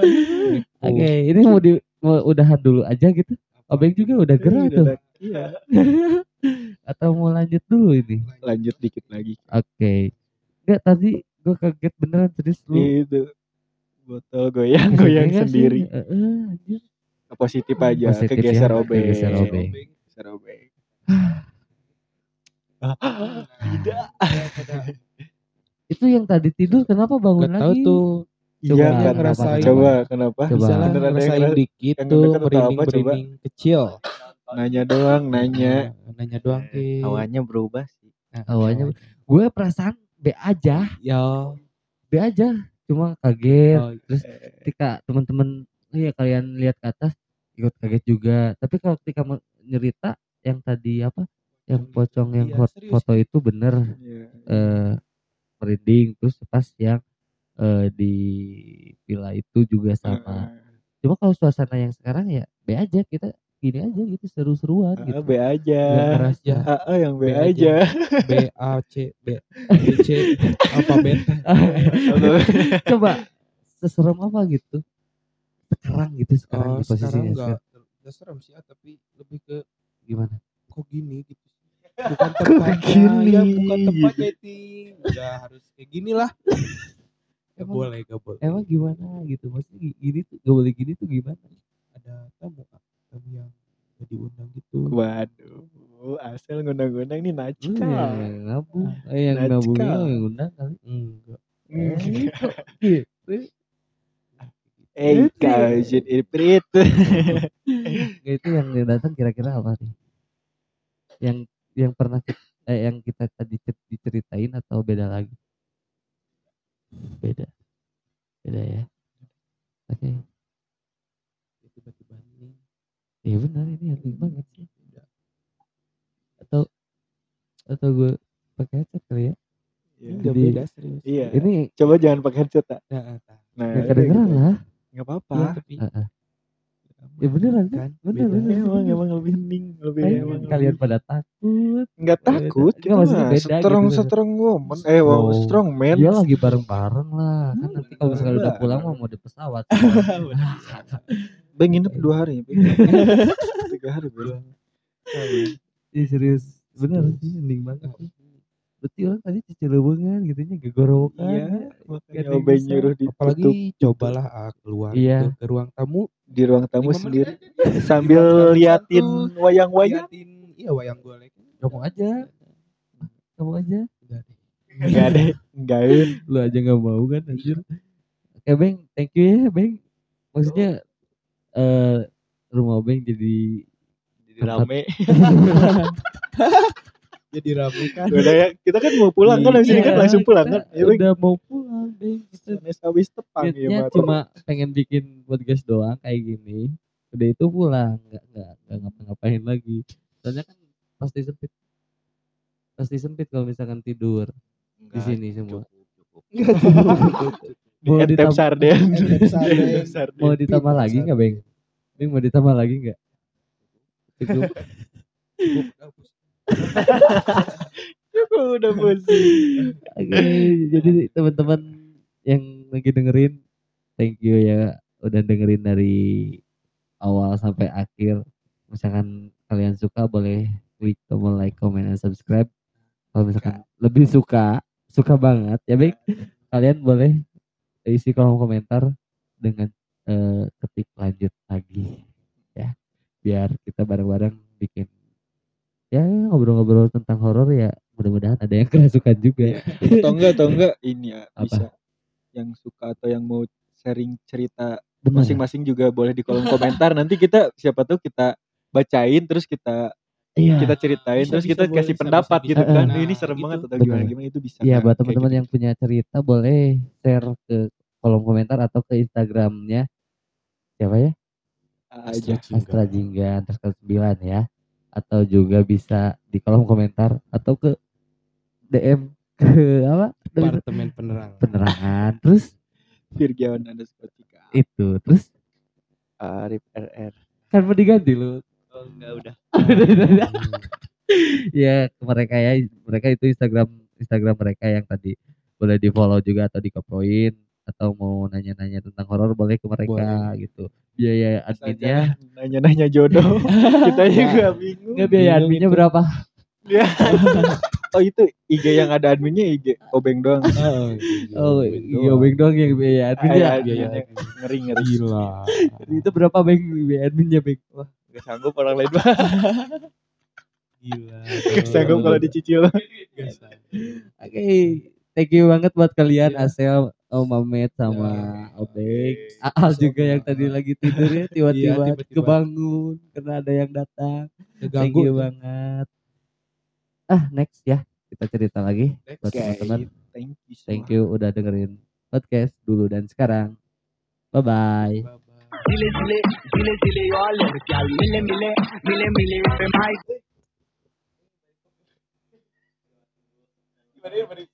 oke ini mau di mau udahan dulu aja gitu Obeng juga udah gerah Udah tuh Iya. atau mau lanjut dulu ini Lanjut dikit lagi. oke Enggak tadi gue kaget beneran serius lu Itu botol goyang-goyang Enggak sih, sendiri. anjir. Positif aja, Positif kegeser ya, obeng. kegeser obeng. Kegeser obeng. Tidak. itu yang tadi tidur kenapa bangun Gak tahu lagi tuh Coba, Iya, kenapa, nggak ngerasain. Coba, kenapa? Coba. bisa lah Bener ada yang ngerasain ngera- dikit yang tuh merinding apa, coba? kecil Nanya doang, nanya. Nah, nanya doang ke Awalnya berubah sih. awalnya gue perasaan B aja ya B aja cuma kaget Oh, terus ketika teman-teman ya kalian lihat ke atas ikut kaget juga. Tapi kalau ketika nyerita yang tadi apa yang pocong yang Iya, foto itu bener Iya. eh merinding. Terus pas yang eh, di villa itu juga sama. Cuma kalau suasana yang sekarang ya B aja kita gini aja gitu seru-seruan Ah, gitu. B aja. Ya Ah, ah, yang B, B aja. B A C B B C alfabet coba seserem apa gitu sekarang gitu sekarang oh, di posisinya sekarang sekarang. enggak enggak serem sih ah, tapi lebih ke gimana? kok gini gitu bukan tempatnya gini, ya bukan tempatnya ting udah harus kayak gini lah. Gak Emang- boleh gak boleh. emang gimana gitu? Maksudnya gi- gini tuh gak boleh gini tuh gimana? Ada tamu Kak. tamu yang gak diundang gitu. Waduh, asal ngundang-ngundang nih Lu najkal. yang nabung eh yang nabungnya yang undang kali? Enggak. Hmm. Eh, gitu Eh, kau jadi iprit. Nggak, itu yang datang kira-kira apa nih? Yang yang pernah kita, eh, yang kita tadi cer- diceritain atau beda lagi? Beda. Beda ya. Oke. Tiba-tiba ini. Iya benar ini aneh banget sih. Atau atau gue pakai headset kali ya? Jadi- beda serius. Iya. ini Coba jangan pakai headset, tak? nah, nah. Nah, udah kedengeran gitu. lah Nggak apa-apa. Iya, tapi Heeh. ya beneran kan bener Beda. bener Emang bener. emang lebih hening, lebih Kayaknya emang kalian lebih- pada takut nggak takut, kita mah beda strong gitu. strong woman, eh wow, Oh. strong man. Iya lagi bareng-bareng lah kan nanti kalau misalnya udah pulang mau di pesawat Bang nginep dua hari, Bang. tiga hari bang. Iya serius bener sih ending banget orang tadi cicerewungan gitu nya gegorowokan Iya, ya. bisa. nyuruh ditutup apalagi cobalah ah, keluar Iya. ke ruang tamu di ruang tamu sendiri aja. sambil liatin wayang-wayang. liatin iya wayang golek kamu aja kamu aja enggak deh Enggak ada, enggak ada. lu aja nggak mau kan anjir oke beng thank you ya beng maksudnya eh rumah beng jadi Jadi rame. jadi rame kan? Udah ya, kita kan mau pulang kan habis ini kan Iya, langsung pulang kan. Ya, udah mau pulang beng kita Sanes habis tepang ya, cuma pengen bikin podcast doang kayak gini. Udah itu pulang nggak nggak nggak ngapa-ngapain lagi. Soalnya kan pasti sempit. Pasti sempit kalau misalkan tidur di sini semua. Mau ditambah- Sarden. Mau ditambah lagi nggak beng? Beng mau ditambah lagi nggak. Cukup udah pusing. Oke, jadi teman-teman yang lagi dengerin, thank you ya udah dengerin dari awal sampai akhir. Misalkan kalian suka boleh klik tombol like, comment, dan subscribe. Kalau misalkan lebih suka, suka banget ya baik, kalian boleh isi kolom komentar dengan eh, ketik lanjut lagi ya, biar kita bareng-bareng bikin ya ngobrol-ngobrol tentang horor ya mudah-mudahan ada yang kerasukan juga Atau enggak, atau enggak ini ya Apa? bisa yang suka atau yang mau sharing cerita masing-masing juga boleh di kolom komentar. Nanti kita siapa tahu kita bacain terus kita Iya. kita ceritain Bisa, terus bisa, kita boleh, kasih bisa, pendapat bisa, gitu bisa. kan Nah, ini serem gitu. banget atau Bener. gimana gimana itu bisa Iya kan? buat teman-teman gitu. yang punya cerita boleh share ke kolom komentar atau ke Instagramnya siapa ya aja Astra Jingga underscore 9 ya atau juga bisa di kolom komentar atau ke DM ke apa? Departemen penerangan. penerangan. Terus? Virgiawan underscore itu. Terus? Arif RR kan mau diganti lu. Oh enggak udah. Ya ke mereka ya. Mereka itu Instagram Instagram mereka yang tadi boleh di follow juga atau di kepoin atau mau nanya-nanya tentang horor boleh ke mereka gitu. Biaya adminnya? nanya-nanya jodoh. Kita juga bingung. Nggak biaya adminnya itu. berapa? Ya. oh itu IG yang ada adminnya IG obeng doang. Oh iya beng doang yang biaya adminnya. Ay, biaya adminnya ngeri ngeri. Gila. itu berapa beng biaya adminnya beng? Wah Gak sanggup orang lain mah Gila. Gak sanggup kalau dicicil. Oke thank you banget buat kalian Iya. Asel Om Mamet sama Obeng Aal juga yang tadi lagi tidur ya tiba-tiba Iya, tiba-tiba. kebangun karena ada yang datang. Thank Ganggu. you banget. Ah next ya kita cerita lagi buat Oke, teman-teman. Thank you so thank you udah dengerin podcast dulu dan sekarang. Bye bye Bye-bye. Zile